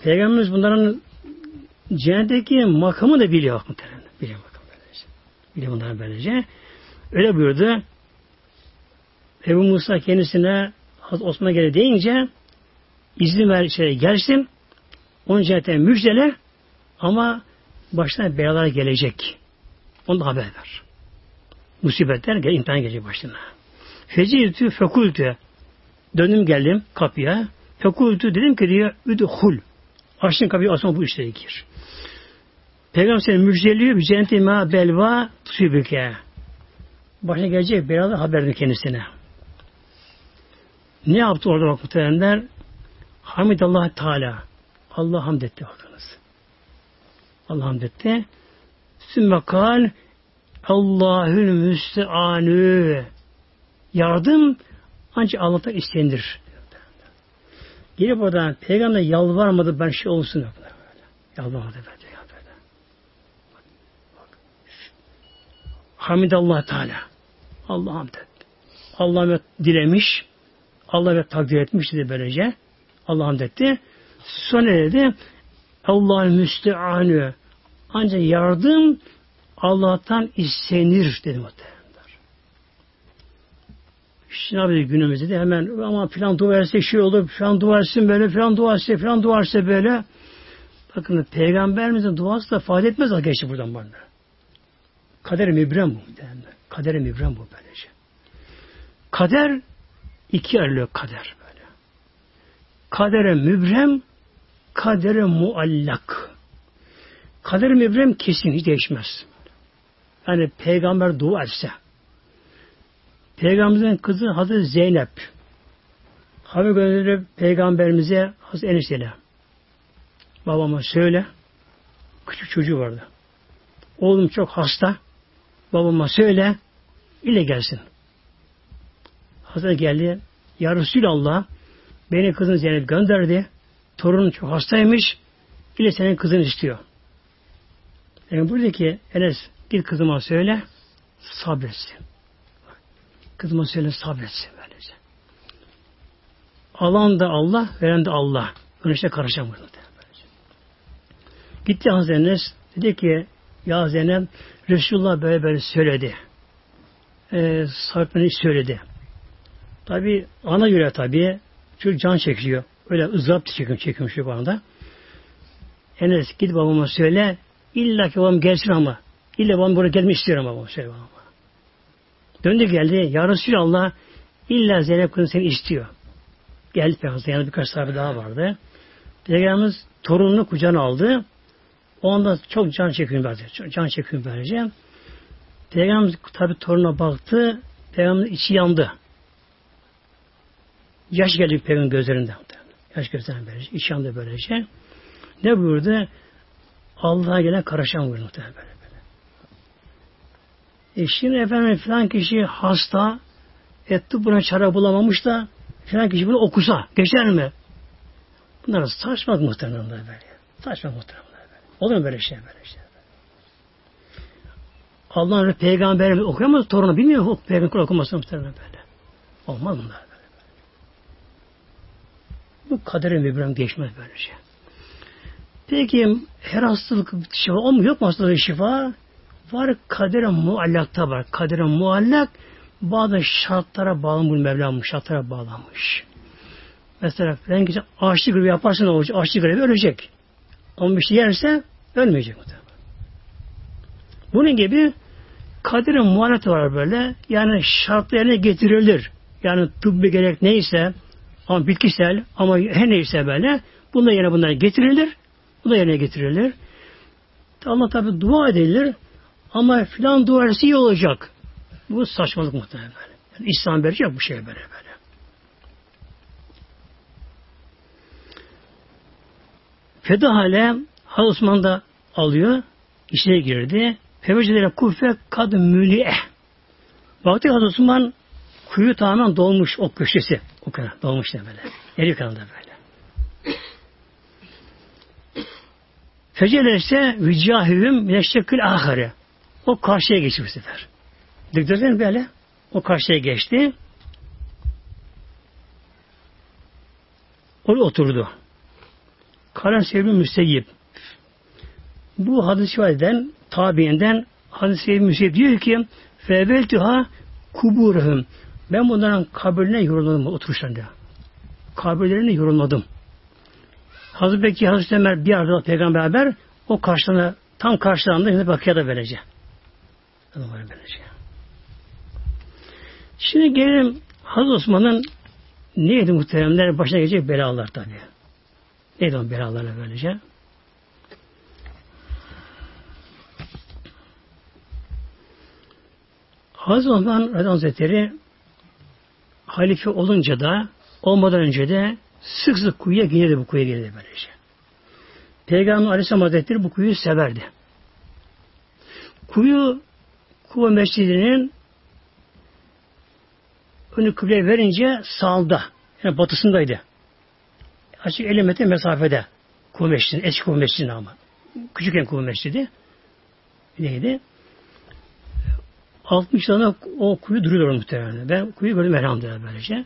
Peygamberimiz bunların cennetteki makamı da biliyor. Biliyor makamı böylece. Biliyor bunların böylece. Öyle buyurdu. Ebu Musa kendisine Hazreti Osman geri deyince izin ver içeri gelsin. Onun cennete müjdele ama başına belalar gelecek. Onu da haber ver. Musibetler imtihan gelecek başına. Feciltü fekultü. Döndüm geldim kapıya. Fekultü dedim ki diye üdhul. Açtın kapıyı asma bu işlere gir. Peygamber seni müjdeliyor. Cenneti ma belva tusibüke. Başına gelecek belalar haber verdi kendisine. Ne yaptı orada bak muhtemelenler? Hamidallah Teala. Allah hamd etti bakınız. Allah hamd etti. Sümme kal Allahül müsteanü yardım ancak Allah'tan istenir. Gelip oradan peygamber yalvarmadı ben şey olsun. Yalvarmadı ben de. Hamidallah Teala. Allah hamd. Allah dilemiş. Allah takdir etmiş dedi böylece. Allah hamd. Sonra dedi Allah'ın müsteanü ancak yardım Allah'tan istenir dedi muhtemelen. Şimdi abi günümüzde de hemen ama filan dua etse şey olur, filan dua etsin böyle, filan dua etse, filan dua etse böyle. Bakın peygamberimizin duası da fayda etmez o geçti buradan bana. Kader mübrem bu. Kader mübrem bu böylece. Kader iki ayrılıyor kader böyle. Kadere mübrem, kadere muallak. Kader mübrem kesin hiç değişmez. Yani peygamber dua etse, Peygamberimizin kızı Hazreti Zeynep. Haber gönderip peygamberimize Hazreti Enişte'yle. Babama söyle. Küçük çocuğu vardı. Oğlum çok hasta. Babama söyle. ile gelsin. Hazreti geldi. Ya Resulallah beni kızın Zeynep gönderdi. Torunun çok hastaymış. ile senin kızın istiyor. Yani buradaki Enes git kızıma söyle sabretsin. Kızıma söyle sabretsin böylece. Alan da Allah, veren de Allah. Güneşe karışamıyor. Gitti Hazreti Enes, dedi ki ya Zeynep Resulullah böyle böyle söyledi. Ee, Sahipleri söyledi. Tabi ana göre tabi çocuk can çekiyor. Öyle ızdırap çekiyor, çekiyor şu anda. Enes git babama söyle illa ki babam gelsin ama illa babam buraya gelmek istiyorum babama söyle babama. Döndü geldi. Ya Resulallah illa Zeynep kızım seni istiyor. Geldi Peygamber. Yani birkaç sahibi daha vardı. Peygamberimiz torununu kucağına aldı. O anda çok can çekiyor böylece. Can çekiyor böylece. Peygamberimiz tabi toruna baktı. Peygamberin içi yandı. Yaş geldi peygamber gözlerinden. Yaş gözlerinden böylece. İç yandı böylece. Ne buyurdu? Allah'a gelen karışan buyurdu muhtemelen böyle. E şimdi efendim filan kişi hasta etti buna çare bulamamış da filan kişi bunu okusa geçer mi? Bunlar saçma muhtemelen böyle. Saçma muhtemelen böyle. Olur mu böyle şey böyle şey? Allah'ın peygamber okuyamaz torunu bilmiyor mu peygamber okumasını muhtemelen böyle. Olmaz bunlar. Bu kaderin mübrem geçmez böyle şey. Peki her hastalık şifa o mu yok mu hastalık şifa? Var kadere muallakta var. Kadere muallak bazı şartlara bağlı Mevlam şartlara bağlanmış. Mesela ben gece açlık grevi yaparsa ne olacak? Açlık grevi ölecek. Ama bir şey yerse ölmeyecek. Bunun gibi kaderin muhalefeti var böyle. Yani şartlarına getirilir. Yani tıbbi gerek neyse ama bitkisel ama her neyse böyle bunda yerine bunlar getirilir. Bu da yerine getirilir. Allah tabi dua edilir ama filan duası iyi olacak. Bu saçmalık muhtemelen. Yani İslam verecek bu şey böyle böyle. Feda hale Hazreti Osman da alıyor. içine girdi. Fevcelere kufe kad müli'e. Baktı Hazreti Osman kuyu tamamen dolmuş o köşesi. O kadar dolmuş da böyle. Eri kanında böyle. Fecele ise vicahühüm mineşşekül ahare. O karşıya geçti bu sefer. Dikdörtgen böyle. O karşıya geçti. Oraya oturdu. Karen Sevbi Müseyyip. Bu hadis rivayeden, tabiinden hadis Sevbi Müseyyip diyor ki Febeltüha kuburhum. Ben bunların kabirine yorulmadım oturuşlarında. Kabirlerine yorulmadım. Hazreti Bekir, Hazreti Ömer bir arada peygamber beraber o karşılarına tam karşılarında şimdi bakıya da böylece. böylece. Şimdi gelelim Hazreti Osman'ın neydi muhteremler başına gelecek belalar tabi. Neydi o belalarla böylece? Hazreti Osman Radhan Hazretleri halife olunca da olmadan önce de sık sık kuyuya gelirdi bu kuyuya gelirdi böylece. Peygamber Aleyhisselam Hazretleri bu kuyuyu severdi. Kuyu Kuva Mescidi'nin önü kıble verince sağda, yani batısındaydı. Açık 50 metre mesafede Kuva Mescidi, eski Kuva Mescidi ama. Küçükken Kuva Mescidi neydi? 60 tane o kuyu duruyor muhtemelen. Ben kuyu gördüm elhamdülillah böylece.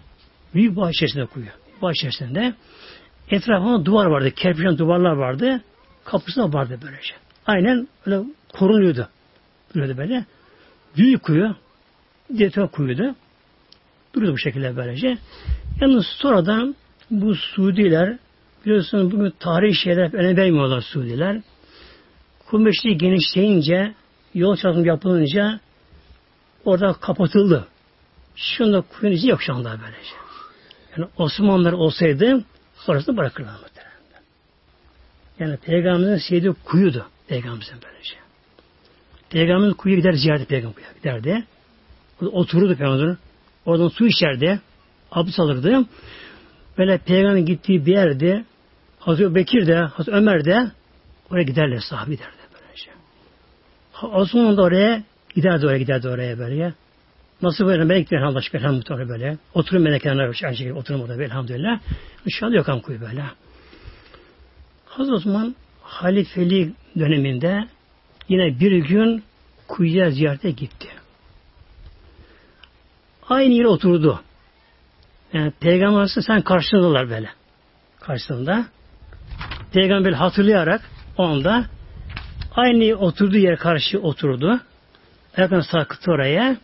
Büyük bahçe içerisinde kuyu bahçe içerisinde. Etrafında duvar vardı. Kerpiçten duvarlar vardı. Kapısı da vardı böylece. Aynen öyle korunuyordu. Duruyordu böyle. Büyük kuyu. Detay kuyuydu. Duruyordu bu şekilde böylece. Yalnız sonradan bu Suudiler biliyorsunuz bugün tarihi şeyler önem vermiyorlar Suudiler. Kumeşliği genişleyince yol çalışması yapılınca orada kapatıldı. Şu anda izi yok şu anda böylece. Yani Osmanlılar olsaydı orasını bırakırlar muhtemelen. Yani Peygamberimizin sevdiği kuyudu. Peygamberimizin böylece. Peygamberimiz kuyuya gider ziyaret peygamber giderdi. Otururdu peygamber. Oradan su içerdi. Abdest alırdı. Böyle peygamberin gittiği bir yerde Hazreti Bekir de, Hazreti Ömer de oraya giderler sahibi derdi böylece. Osman da oraya giderdi oraya giderdi oraya böyle. Nasıl böyle melekler Allah aşkına elhamdülillah böyle. Oturun melekler aynı şekilde oturun orada elhamdülillah. İnşallah yok amkuyu böyle. Hazreti Osman halifeli döneminde yine bir gün kuyuya ziyarete gitti. Aynı yere oturdu. Yani Peygamber sen karşısındalar böyle. Karşısında. Peygamber hatırlayarak onda aynı oturduğu yere karşı oturdu. Ayaklarını sarkıttı oraya.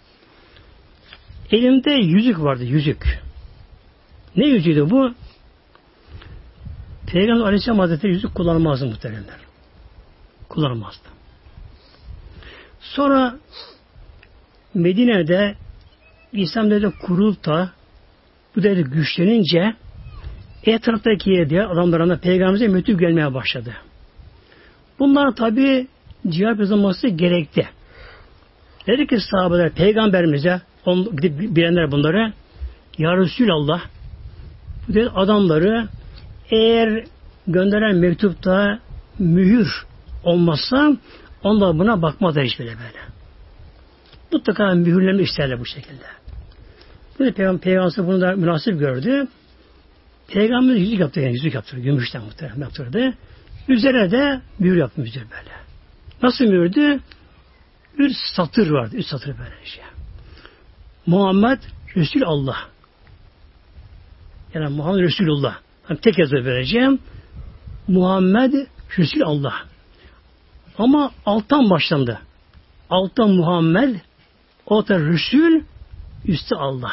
Elimde yüzük vardı, yüzük. Ne yüzüğüydü bu? Peygamber Aleyhisselam Hazretleri yüzük kullanmazdı muhteremler. Kullanmazdı. Sonra Medine'de İslam devleti kurulta bu devlet güçlenince etraftaki diğer adamlarına peygamberimize mektup gelmeye başladı. Bunlar tabi cevap yazılması gerekti. Dedi ki sahabeler peygamberimize on, gidip bilenler bunları Ya Resulallah bu dedi adamları eğer gönderen mektupta mühür olmazsa onlar buna bakmazlar hiç bile böyle. Mutlaka mühürleme isterler bu şekilde. Bu da Peygamber, Peygamber bunu da münasip gördü. Peygamber yüzük yaptı yani yüzük yaptı. Gümüşten muhtemelen yaptırdı. Üzerine de mühür yapmıştır böyle. Nasıl mühürdü? Bir satır vardı. Üç satır böyle şey. Muhammed Resul Allah. Yani Muhammed Resulullah. Yani tek yazı vereceğim. Muhammed Resul Allah. Ama alttan başlandı. Alttan Muhammed, orta Resul, üstte Allah.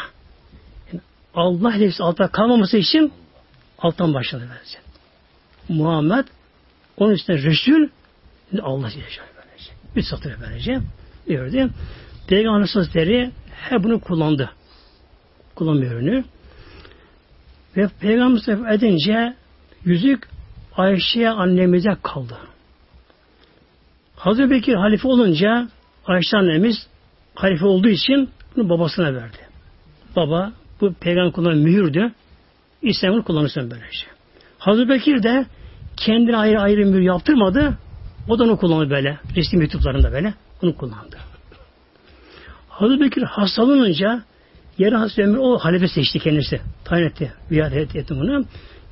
Yani Allah nefsi altta kalmaması için alttan başladı böylece. Muhammed, onun üstüne Resul, Allah böylece. Üç satır böylece. Diyordu. Peygamber Hazretleri her bunu kullandı. Kullanmıyor ürünü. Ve Peygamber edince yüzük Ayşe'ye annemize kaldı. Hazreti Bekir halife olunca Ayşe annemiz halife olduğu için bunu babasına verdi. Baba bu peygamber kullanan mühürdü. İslam'ı kullanırsın böylece. Hazreti Bekir de kendine ayrı ayrı mühür yaptırmadı. O da onu kullandı böyle. Resmi mektuplarında böyle. Onu kullandı. Hazreti Bekir hastalanınca yarı Hazreti Ömer o halife seçti kendisi. Tayin etti. Biat etti bunu.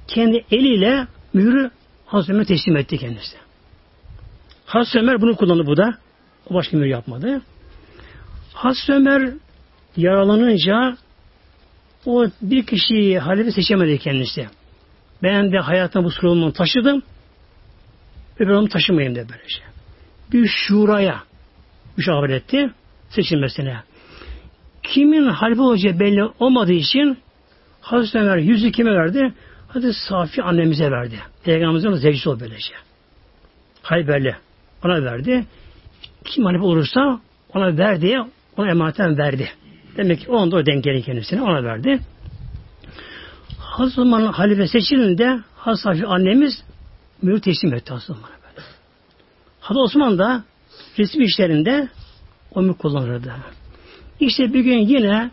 Kendi eliyle mührü Hazreti Ömer teslim etti kendisi. Hazreti Ömer bunu kullandı bu da. O başka mühür yapmadı. Hazreti Ömer yaralanınca o bir kişiyi halife seçemedi kendisi. Ben de hayatımda bu sorumluluğunu taşıdım. Öbür onu taşımayayım de böylece. Bir şuraya müşavir etti seçilmesine. Kimin halife olacağı belli olmadığı için Hazreti Ömer yüzü kime verdi? Hazreti Safi annemize verdi. Peygamberimizin zevcisi o böylece. Hayberli. Ona verdi. Kim halife olursa ona ver diye ona emaneten verdi. Demek ki o anda o denk gelin kendisine ona verdi. Hazreti Osman'ın halife seçildiğinde Hazreti Safi annemiz mühür teslim etti Hazreti Osman'a böyle. Hazreti Osman da resmi işlerinde onu kullanırdı. İşte bir gün yine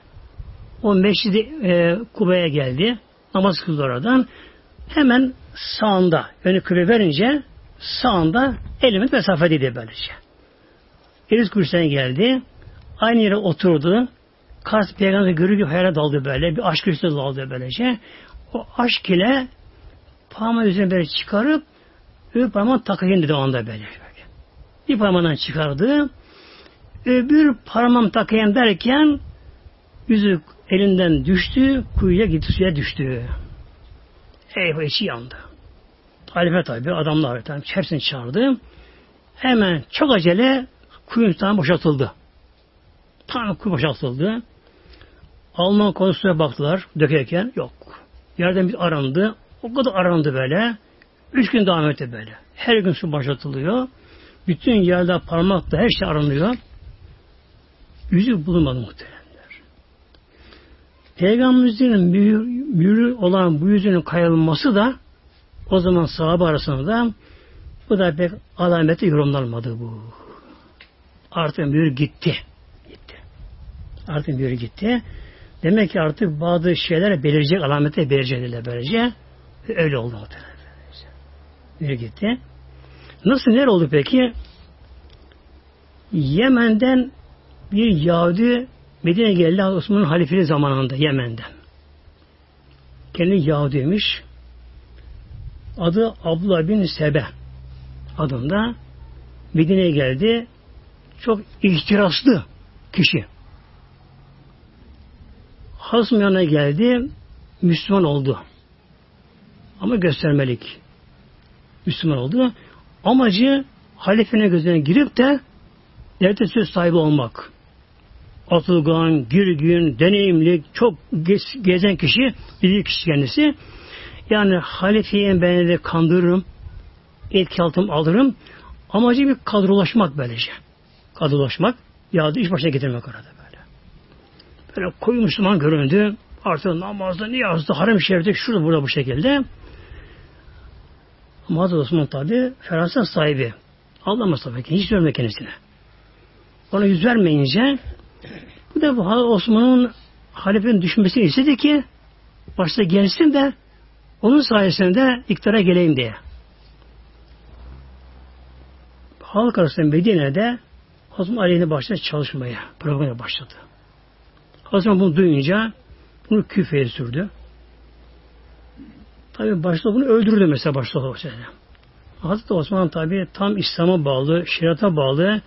o meşridi e, Kuba'ya geldi. Namaz kıldı oradan. Hemen sağında önü kıble verince sağında 50 metre mesafedeydi böylece. Deniz kursuna geldi. Aynı yere oturdu. Kars peygamber görür gibi hayale daldı böyle. Bir aşk üstüne daldı böylece. O aşk ile parmağı üzerine böyle çıkarıp öbür parmağını takayım dedi o anda böyle. Bir parmağından çıkardı. Öbür parmağım takayım derken yüzük elinden düştü, kuyuya gitti, suya düştü. Eyvah içi yandı. Halife tabi adamlar tabi hepsini çağırdı. Hemen çok acele kuyun tam boşaltıldı. Tam kuyu boşaltıldı. Alman konusuna baktılar dökerken yok. Yerden bir arandı. O kadar arandı böyle. Üç gün devam etti böyle. Her gün su boşaltılıyor. Bütün yerde parmakla her şey aranıyor. Yüzük bulunmadı muhteremler. Peygamberimizin mühür olan bu yüzünün kayılması da o zaman sahabe arasında bu da pek alameti yorumlanmadı bu. Artık mühür gitti. Gitti. Artık mühür gitti. Demek ki artık bazı şeyler belirecek, alamete belirecek dediler böylece. Öyle oldu muhtemelen. Mühür gitti. Nasıl, ne oldu peki? Yemen'den bir Yahudi Medine geldi Osman'ın halifeli zamanında Yemen'den. Kendi Yahudiymiş. Adı Abdullah bin Sebe adında Medine'ye geldi. Çok ihtiraslı kişi. Yanına geldi. Müslüman oldu. Ama göstermelik. Müslüman oldu. Amacı halifenin gözüne girip de devlet söz sahibi olmak. Atılgan, girgin, deneyimli, çok gezen kişi, bir kişi kendisi. Yani halifeyi ben de kandırırım, etki altım alırım. Amacı bir kadrolaşmak böylece. Kadrolaşmak, ya da iş başına getirmek orada böyle. Böyle koyu Müslüman göründü. Artık namazda, niyazda, harem şerifte, şurada burada bu şekilde. Hazreti Osman tabi feraset sahibi. Anlamaz tabii ki. Hiç görmüyor kendisine. Ona yüz vermeyince bu da bu Osman'ın halifenin düşmesini istedi ki başta gelsin de onun sayesinde iktidara geleyim diye. Halk arasında Medine'de Hazreti Ali'nin başladı çalışmaya, programına başladı. Hazreti bunu duyunca bunu küfeye sürdü. Tabi başta bunu öldürdü mesela başta o Hazreti Osman tabi tam İslam'a bağlı, şeriata bağlı,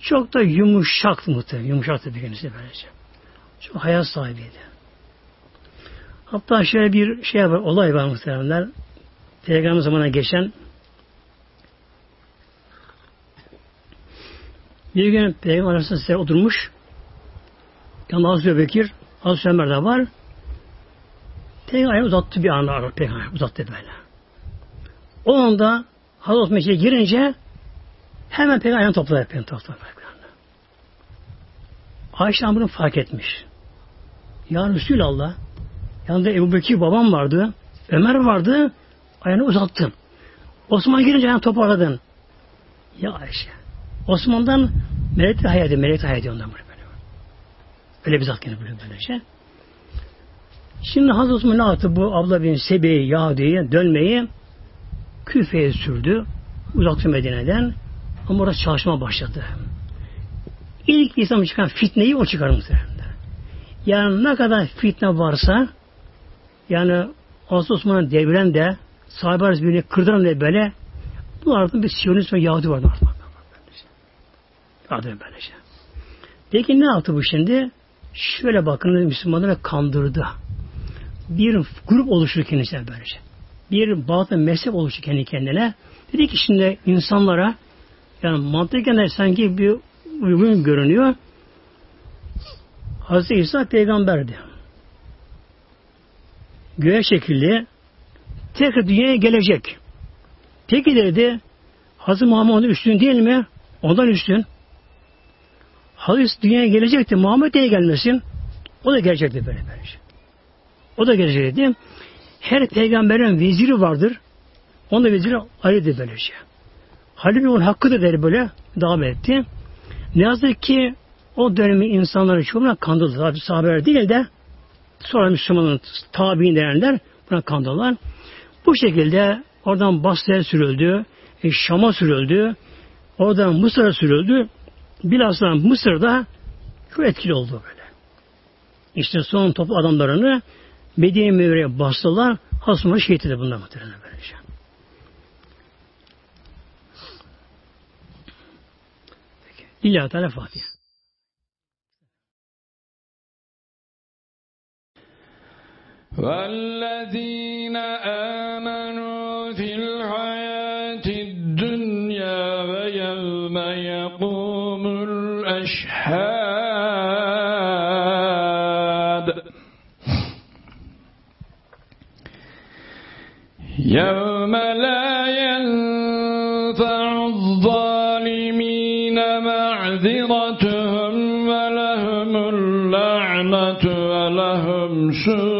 çok da yumuşaktı muhtemelen. Yumuşaktı bir kendisi böylece. Çok hayat sahibiydi. Hatta şöyle bir şey var, olay var muhtemelen. Peygamber zamana geçen bir gün Peygamber arasında oturmuş yanında Hazreti Bekir Hazreti Ömer de var. Peygamber uzattı bir anda Peygamber uzattı böyle. O anda Hazreti Osman girince hemen Peygamber topladı. Peygamber topladı. Ayşe bunu fark etmiş. Ya Resulallah yanında Ebu Bekir babam vardı. Ömer vardı. Ayağını uzattın. Osman girince ayağını toparladın. Ya Ayşe. Osman'dan melek de hayal ediyor. Melek de hayal ediyor ondan böyle. Öyle bir zat gene böyle böylece. Şimdi Hazreti Osman ne yaptı? Bu abla bin Sebe'yi, Yahudi'ye dönmeyi küfeye sürdü. Uzaktı Medine'den. Ama orada çalışma başladı. İlk İslam çıkan fitneyi o çıkar muhtemelen. Yani ne kadar fitne varsa yani Hazreti Osman'ın devren de sahabe birbirini kırdıran da böyle bunlardan bir Siyonist ve Yahudi vardı. Yahudi böylece. Peki ne yaptı bu şimdi? Şöyle bakın Müslümanları kandırdı. Bir grup oluşturdu kendisine böylece. Bir batı mezhep oluşturdu kendi kendine. Dedi ki şimdi insanlara yani mantıken sanki bir uygun görünüyor. Hazreti İsa peygamberdi. Göğe şekilli tekrar dünyaya gelecek. Peki dedi Hazreti Muhammed üstün değil mi? Ondan üstün. Hazreti dünyaya gelecekti. Muhammed niye gelmesin? O da gelecekti böyle böyle. O da gelecekti. Her peygamberin veziri vardır. Onun da veziri Ali'dir böylece. Halil onun hakkıdır der böyle davet etti. Ne yazık ki o dönemi insanları çoğuna kandırdı. Sahabeler değil de sonra Müslümanın tabi'in denenler buna kandırdılar. Bu şekilde oradan Basra'ya sürüldü, e, Şam'a sürüldü, oradan Mısır'a sürüldü. Bilhassa Mısır'da çok etkili oldu böyle. İşte son topu adamlarını Medine Mevre'ye bastılar. Hasım'a şehit edildi bunlar muhtemelen böylece. Peki. İlla Teala Fatiha. والذين آمنوا في الحياة الدنيا ويوم يقوم الأشهاد يوم لا ينفع الظالمين معذرتهم ولهم اللعنة ولهم سوء